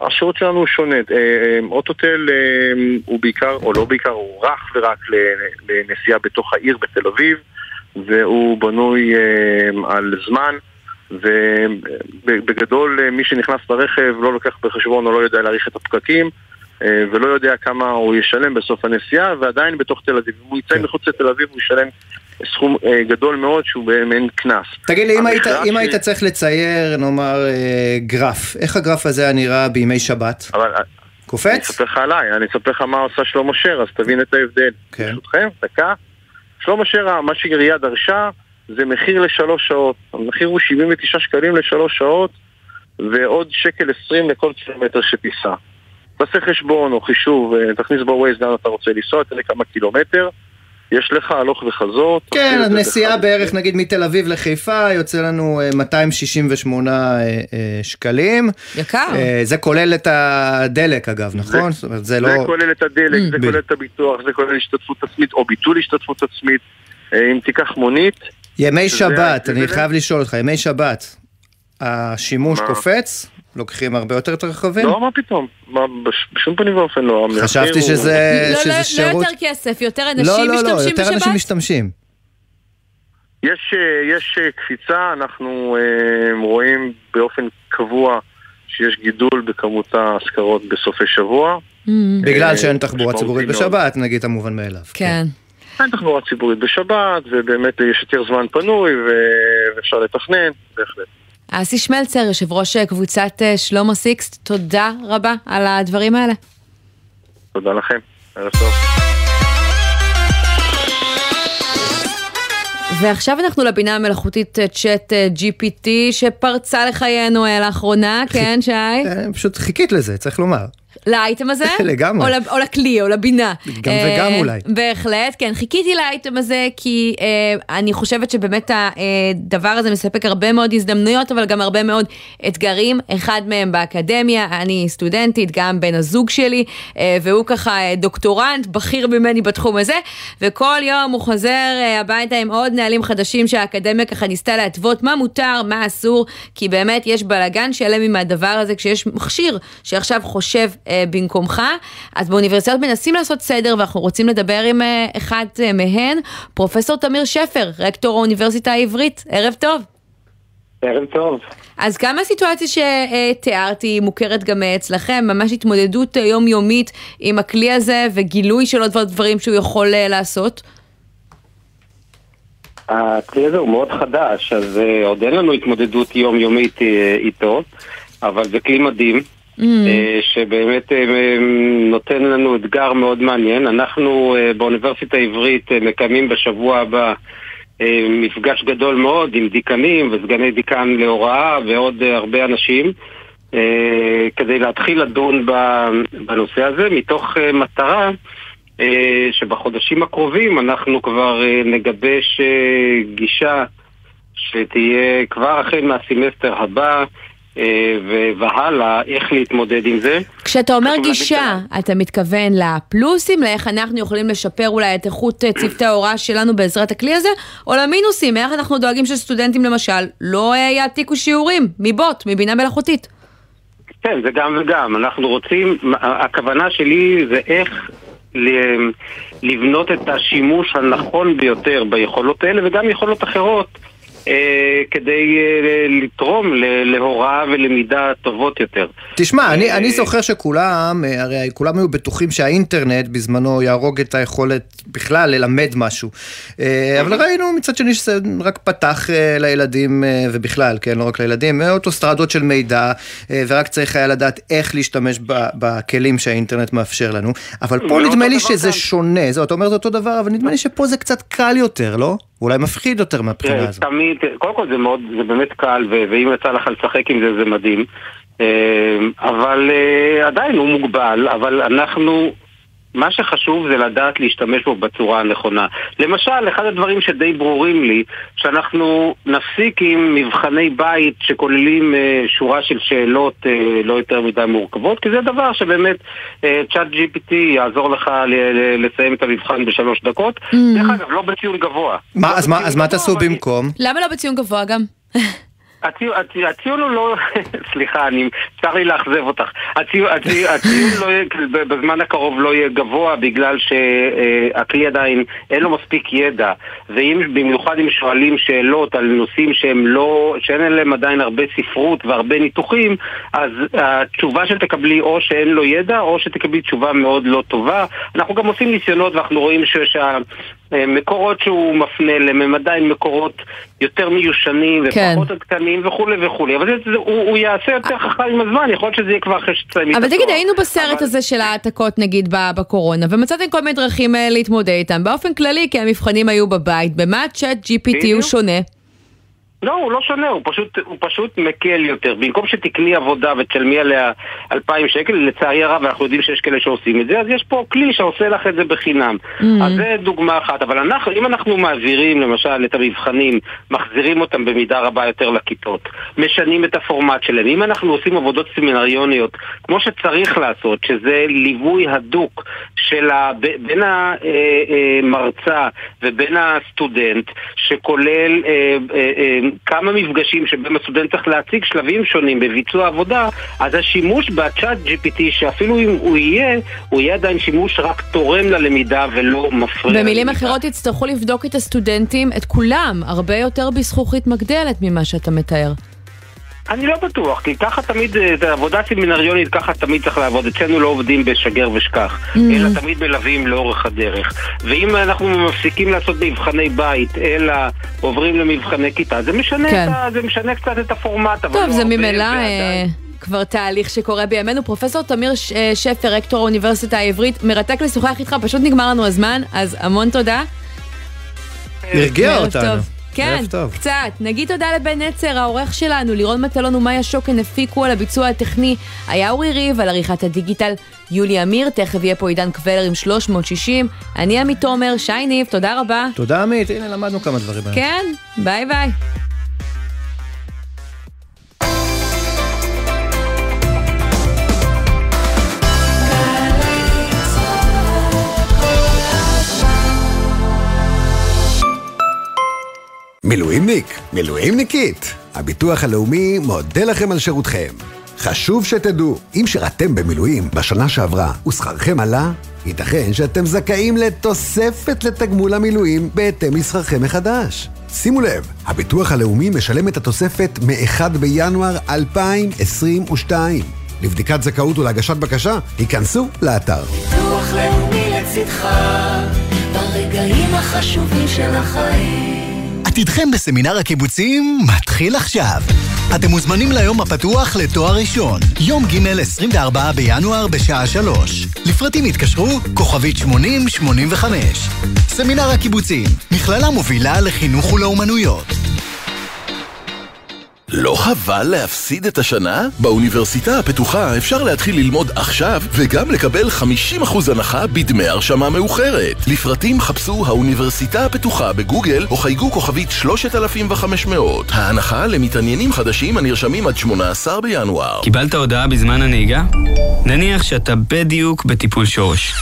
השירות שלנו הוא שונה. אה, אה, אוטוטל אה, הוא בעיקר, או לא בעיקר, הוא רך ורק לנסיעה בתוך העיר בתל אביב, והוא בנוי על זמן. ובגדול מי שנכנס לרכב לא לוקח בחשבון או לא יודע להעריך את הפקקים ולא יודע כמה הוא ישלם בסוף הנסיעה ועדיין בתוך תל אביב. הוא יצא מחוץ לתל אביב הוא ישלם סכום אה, גדול מאוד שהוא במעין קנס. תגיד לי, אם היית, המכירה אם היית צריך לצייר, נאמר, אה, גרף, איך הגרף הזה היה נראה בימי שבת? אבל... קופץ? אני אספר לך עליי, אני אספר לך מה עושה שלמה שר, אז תבין את ההבדל. כן. ברשותכם, דקה. שלמה שר, מה שעירייה דרשה, זה מחיר לשלוש שעות. המחיר הוא 79 שקלים לשלוש שעות, ועוד שקל 20 לכל קילומטר שתיסע. תעשה חשבון או חישוב, אה, תכניס בווייז לאן אתה רוצה לנסוע, תראה כמה קילומטר. יש לך הלוך וחזור. כן, זה הנסיעה בערך נגיד מתל אביב לחיפה יוצא לנו אה, 268 אה, אה, שקלים. יקר. אה, זה כולל את הדלק אגב, נכון? זאת אומרת, זה לא... זה כולל את הדלק, זה ב- כולל את הביטוח, זה כולל השתתפות עצמית או ביטול השתתפות עצמית. אה, אם תיקח מונית, ימי שבת, אני. חייב לשאול אותך, ימי שבת, השימוש מה? קופץ? לוקחים הרבה יותר את הרכבים? לא, מה פתאום? מה, בש- בשום פנים ואופן לא. חשבתי הוא- שזה לא, שזה לא, לא שירות... יותר כסף, יותר אנשים לא, לא, לא, משתמשים יותר בשבת? אנשים משתמשים. יש, אה, יש אה, קפיצה, אנחנו אה, רואים באופן קבוע שיש גידול בכמות ההשכרות בסופי שבוע. בגלל אה, שאין תחבורה ציבורית. בשבת, נגיד המובן מאליו. כן. אין תחבורה ציבורית בשבת, ובאמת יש יותר זמן פנוי, ו- ואפשר לתכנן, בהחלט. אסי שמלצר, יושב ראש קבוצת אה, שלמה סיקסט, תודה רבה על הדברים האלה. תודה לכם, ערב טוב. ועכשיו אנחנו לבינה המלאכותית אה, צ'אט אה, GPT שפרצה לחיינו אה, לאחרונה, כן שי? פשוט חיכית לזה, צריך לומר. לאייטם הזה? לגמרי. או, או לכלי, או לבינה. גם וגם אה, אולי. בהחלט, כן. חיכיתי לאייטם הזה כי אה, אני חושבת שבאמת הדבר הזה מספק הרבה מאוד הזדמנויות, אבל גם הרבה מאוד אתגרים. אחד מהם באקדמיה, אני סטודנטית, גם בן הזוג שלי, אה, והוא ככה אה, דוקטורנט, בכיר ממני בתחום הזה, וכל יום הוא חוזר אה, הביתה עם עוד נהלים חדשים שהאקדמיה ככה ניסתה להתוות מה מותר, מה אסור, כי באמת יש בלאגן שלם עם הדבר הזה כשיש מכשיר שעכשיו חושב אה, במקומך. אז באוניברסיטאות מנסים לעשות סדר ואנחנו רוצים לדבר עם אה, אחד אה, מהן, פרופסור תמיר שפר, רקטור האוניברסיטה העברית. ערב טוב. ערב טוב. אז גם הסיטואציה שתיארתי מוכרת גם אה, אצלכם, ממש התמודדות אה, יומיומית עם הכלי הזה וגילוי של עוד דברים שהוא יכול אה, לעשות. הכלי הזה הוא מאוד חדש, אז עוד אין לנו התמודדות יומיומית איתו, אבל זה כלי מדהים, Mm. uh, שבאמת uh, נותן לנו אתגר מאוד מעניין. אנחנו uh, באוניברסיטה העברית מקיימים בשבוע הבא מפגש גדול מאוד עם דיקנים וסגני דיקן להוראה ועוד הרבה אנשים. כדי להתחיל לדון בנושא הזה, מתוך מטרה אה, שבחודשים הקרובים אנחנו כבר אה, נגבש אה, גישה שתהיה כבר החל מהסמסטר הבא אה, והלאה, איך להתמודד עם זה. כשאתה אומר גישה, אתה מתכוון לפלוסים, לאיך אנחנו יכולים לשפר אולי את איכות אה, צוותי ההוראה שלנו בעזרת הכלי הזה, או למינוסים, איך אנחנו דואגים שסטודנטים למשל לא אה, יעתיקו שיעורים מבוט, מבינה מלאכותית. כן, זה גם וגם. אנחנו רוצים, הכוונה שלי זה איך לבנות את השימוש הנכון ביותר ביכולות האלה וגם יכולות אחרות אה, כדי אה, לתרום להוראה ולמידה טובות יותר. תשמע, אני, אני זוכר שכולם, אה, הרי כולם היו בטוחים שהאינטרנט בזמנו יהרוג את היכולת בכלל ללמד משהו. אה, אבל ראינו מצד שני שזה רק פתח אה, לילדים אה, ובכלל, כן, לא רק לילדים, אוטוסטרדות של מידע, אה, ורק צריך היה לדעת איך להשתמש בכלים שהאינטרנט מאפשר לנו. אבל פה לא נדמה לי שזה. שונה, זה, אתה אומר זה אותו דבר, אבל נדמה לי שפה זה קצת קל יותר, לא? אולי מפחיד יותר מהבחינה תראה, הזאת. תמיד, קודם כל זה מאוד, זה באמת קל, ואם יצא לך לשחק עם זה, זה מדהים. אה, אבל אה, עדיין הוא מוגבל, אבל אנחנו... מה שחשוב זה לדעת להשתמש בו בצורה הנכונה. למשל, אחד הדברים שדי ברורים לי, שאנחנו נפסיק עם מבחני בית שכוללים אה, שורה של שאלות אה, לא יותר מדי מורכבות, כי זה דבר שבאמת צ'אט GPT יעזור לך ל- ל- לסיים את המבחן בשלוש דקות. Mm. דרך אגב, לא בציון גבוה. מה, אז מה, אז מה תעשו במקום? למה לא בציון גבוה גם? הציון, הציון, הציון הוא לא... סליחה, אני... צר לי לאכזב אותך. הציון, הציון, הציון לא יהיה, בזמן הקרוב לא יהיה גבוה בגלל שהכלי עדיין אין לו מספיק ידע. ואם, במיוחד אם שואלים שאלות על נושאים שהם לא... שאין עליהם עדיין הרבה ספרות והרבה ניתוחים, אז התשובה שתקבלי או שאין לו ידע או שתקבלי תשובה מאוד לא טובה. אנחנו גם עושים ניסיונות ואנחנו רואים. שה... מקורות שהוא מפנה אליהם הם עדיין מקורות יותר מיושנים כן. ופחות עדכניים וכולי וכולי, אבל זה, זה, הוא, הוא יעשה יותר חכם עם הזמן, יכול להיות שזה יהיה כבר אחרי שתסיימי את אבל. תגיד, היינו בסרט הזה של העתקות נגיד בקורונה, ומצאתם כל מיני דרכים אה, להתמודד איתם. באופן כללי, כי המבחנים היו בבית, במה צ'אט GPT הוא. שונה? לא, הוא לא שונה, הוא פשוט, הוא פשוט מקל יותר. במקום שתקני עבודה ותשלמי עליה 2,000 שקל, לצערי הרב, אנחנו יודעים שיש כאלה שעושים את זה, אז יש פה כלי שעושה לך את זה בחינם. Mm. אז זה דוגמה אחת. אבל אנחנו, אם אנחנו מעבירים, למשל, את המבחנים, מחזירים אותם במידה רבה יותר לכיתות, משנים את הפורמט שלהם, אם אנחנו עושים עבודות סמינריוניות, כמו שצריך לעשות, שזה ליווי הדוק של ה... בין המרצה ובין הסטודנט, שכולל אה, אה, אה, כמה מפגשים שבהם הסטודנט צריך להציג שלבים שונים בביצוע עבודה, אז השימוש בצ'אט GPT, שאפילו אם הוא יהיה, הוא יהיה עדיין שימוש רק תורם ללמידה ולא מפריע. במילים. אחרות יצטרכו לבדוק את הסטודנטים, את כולם, הרבה יותר בזכוכית מגדלת ממה שאתה מתאר. אני לא בטוח, כי ככה תמיד, אה, זה עבודה סמינריונית, ככה תמיד צריך לעבוד. אצלנו לא עובדים בשגר ושכח, Mm. אלא תמיד מלווים לאורך הדרך. ואם אנחנו מפסיקים לעשות מבחני בית, אלא עוברים למבחני כיתה, זה משנה, כן. את ה, זה משנה קצת את הפורמט, טוב, לא זה ממילא. אה, כבר תהליך שקורה בימינו. פרופסור תמיר ש- אה, שפר, רקטור האוניברסיטה העברית, מרתק לשוחח איתך, פשוט נגמר לנו הזמן, אז המון תודה. הרגיע אותנו. טוב. כן. קצת. נגיד תודה לבן נצר, העורך שלנו, לירון מטלון ומאיה שוקן הפיקו על הביצוע הטכני. היה אורי ריב על עריכת הדיגיטל. יולי אמיר, תכף יהיה פה עידן קבלר עם 360. אני עמית תומר, שי ניב, תודה רבה. תודה עמית, הנה למדנו כמה דברים. כן, ביי ביי. מילואימניק, מילואימניקית, הביטוח הלאומי מודה לכם על שירותכם. חשוב שתדעו, אם שירתם במילואים בשנה שעברה ושכרכם עלה, ייתכן שאתם זכאים לתוספת לתגמול המילואים בהתאם לשכרכם מחדש. שימו לב, הביטוח הלאומי משלם את התוספת מ-1 בינואר 2022. לבדיקת זכאות ולהגשת בקשה, היכנסו לאתר. ביטוח לאומי לצדך, ברגעים החשובים של החיים. עתידכם בסמינר הקיבוצים מתחיל עכשיו. אתם מוזמנים ליום הפתוח לתואר ראשון, יום ג' 24 בינואר בשעה 3. לפרטים התקשרו, כוכבית 8085. סמינר הקיבוצים, מכללה מובילה לחינוך ולאומנויות. לא חבל להפסיד את השנה? באוניברסיטה הפתוחה אפשר להתחיל ללמוד עכשיו וגם לקבל 50% הנחה בדמי הרשמה מאוחרת. לפרטים חפשו האוניברסיטה הפתוחה בגוגל או חייגו כוכבית 3500. ההנחה למתעניינים חדשים הנרשמים עד 18 בינואר. קיבלת הודעה בזמן הנהיגה? נניח שאתה בדיוק בטיפול שורש.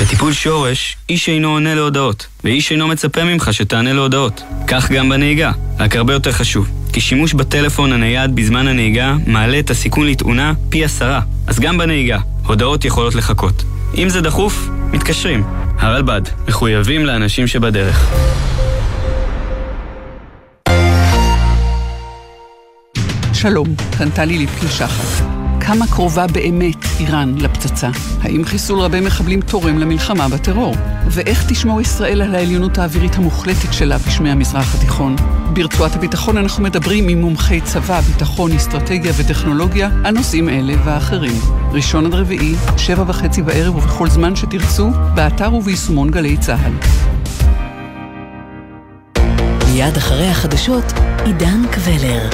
בטיפול שורש, איש אינו עונה להודעות, ואיש אינו מצפה ממך שתענה להודעות. כך גם בנהיגה, רק הרבה יותר חשוב. כי שימוש בטלפון הנייד בזמן הנהיגה מעלה את הסיכון לטעונה פי עשרה. אז גם בנהיגה, הודעות יכולות לחכות. אם זה דחוף, מתקשרים. הרלב"ד, מחויבים לאנשים שבדרך. שלום, כאן טלי ליפקין שחר. כמה קרובה באמת איראן לפצצה? האם חיסול רבי מחבלים תורם למלחמה בטרור? ואיך תשמור ישראל על העליונות האווירית המוחלטת שלה בשמי המזרח התיכון? ברצועת הביטחון אנחנו מדברים עם מומחי צבא, ביטחון, אסטרטגיה וטכנולוגיה על נושאים אלה ואחרים. ראשון עד רביעי, שבע וחצי בערב ובכל זמן שתרצו, באתר וביישומון גלי צה"ל. מיד אחרי החדשות, עידן קבלר.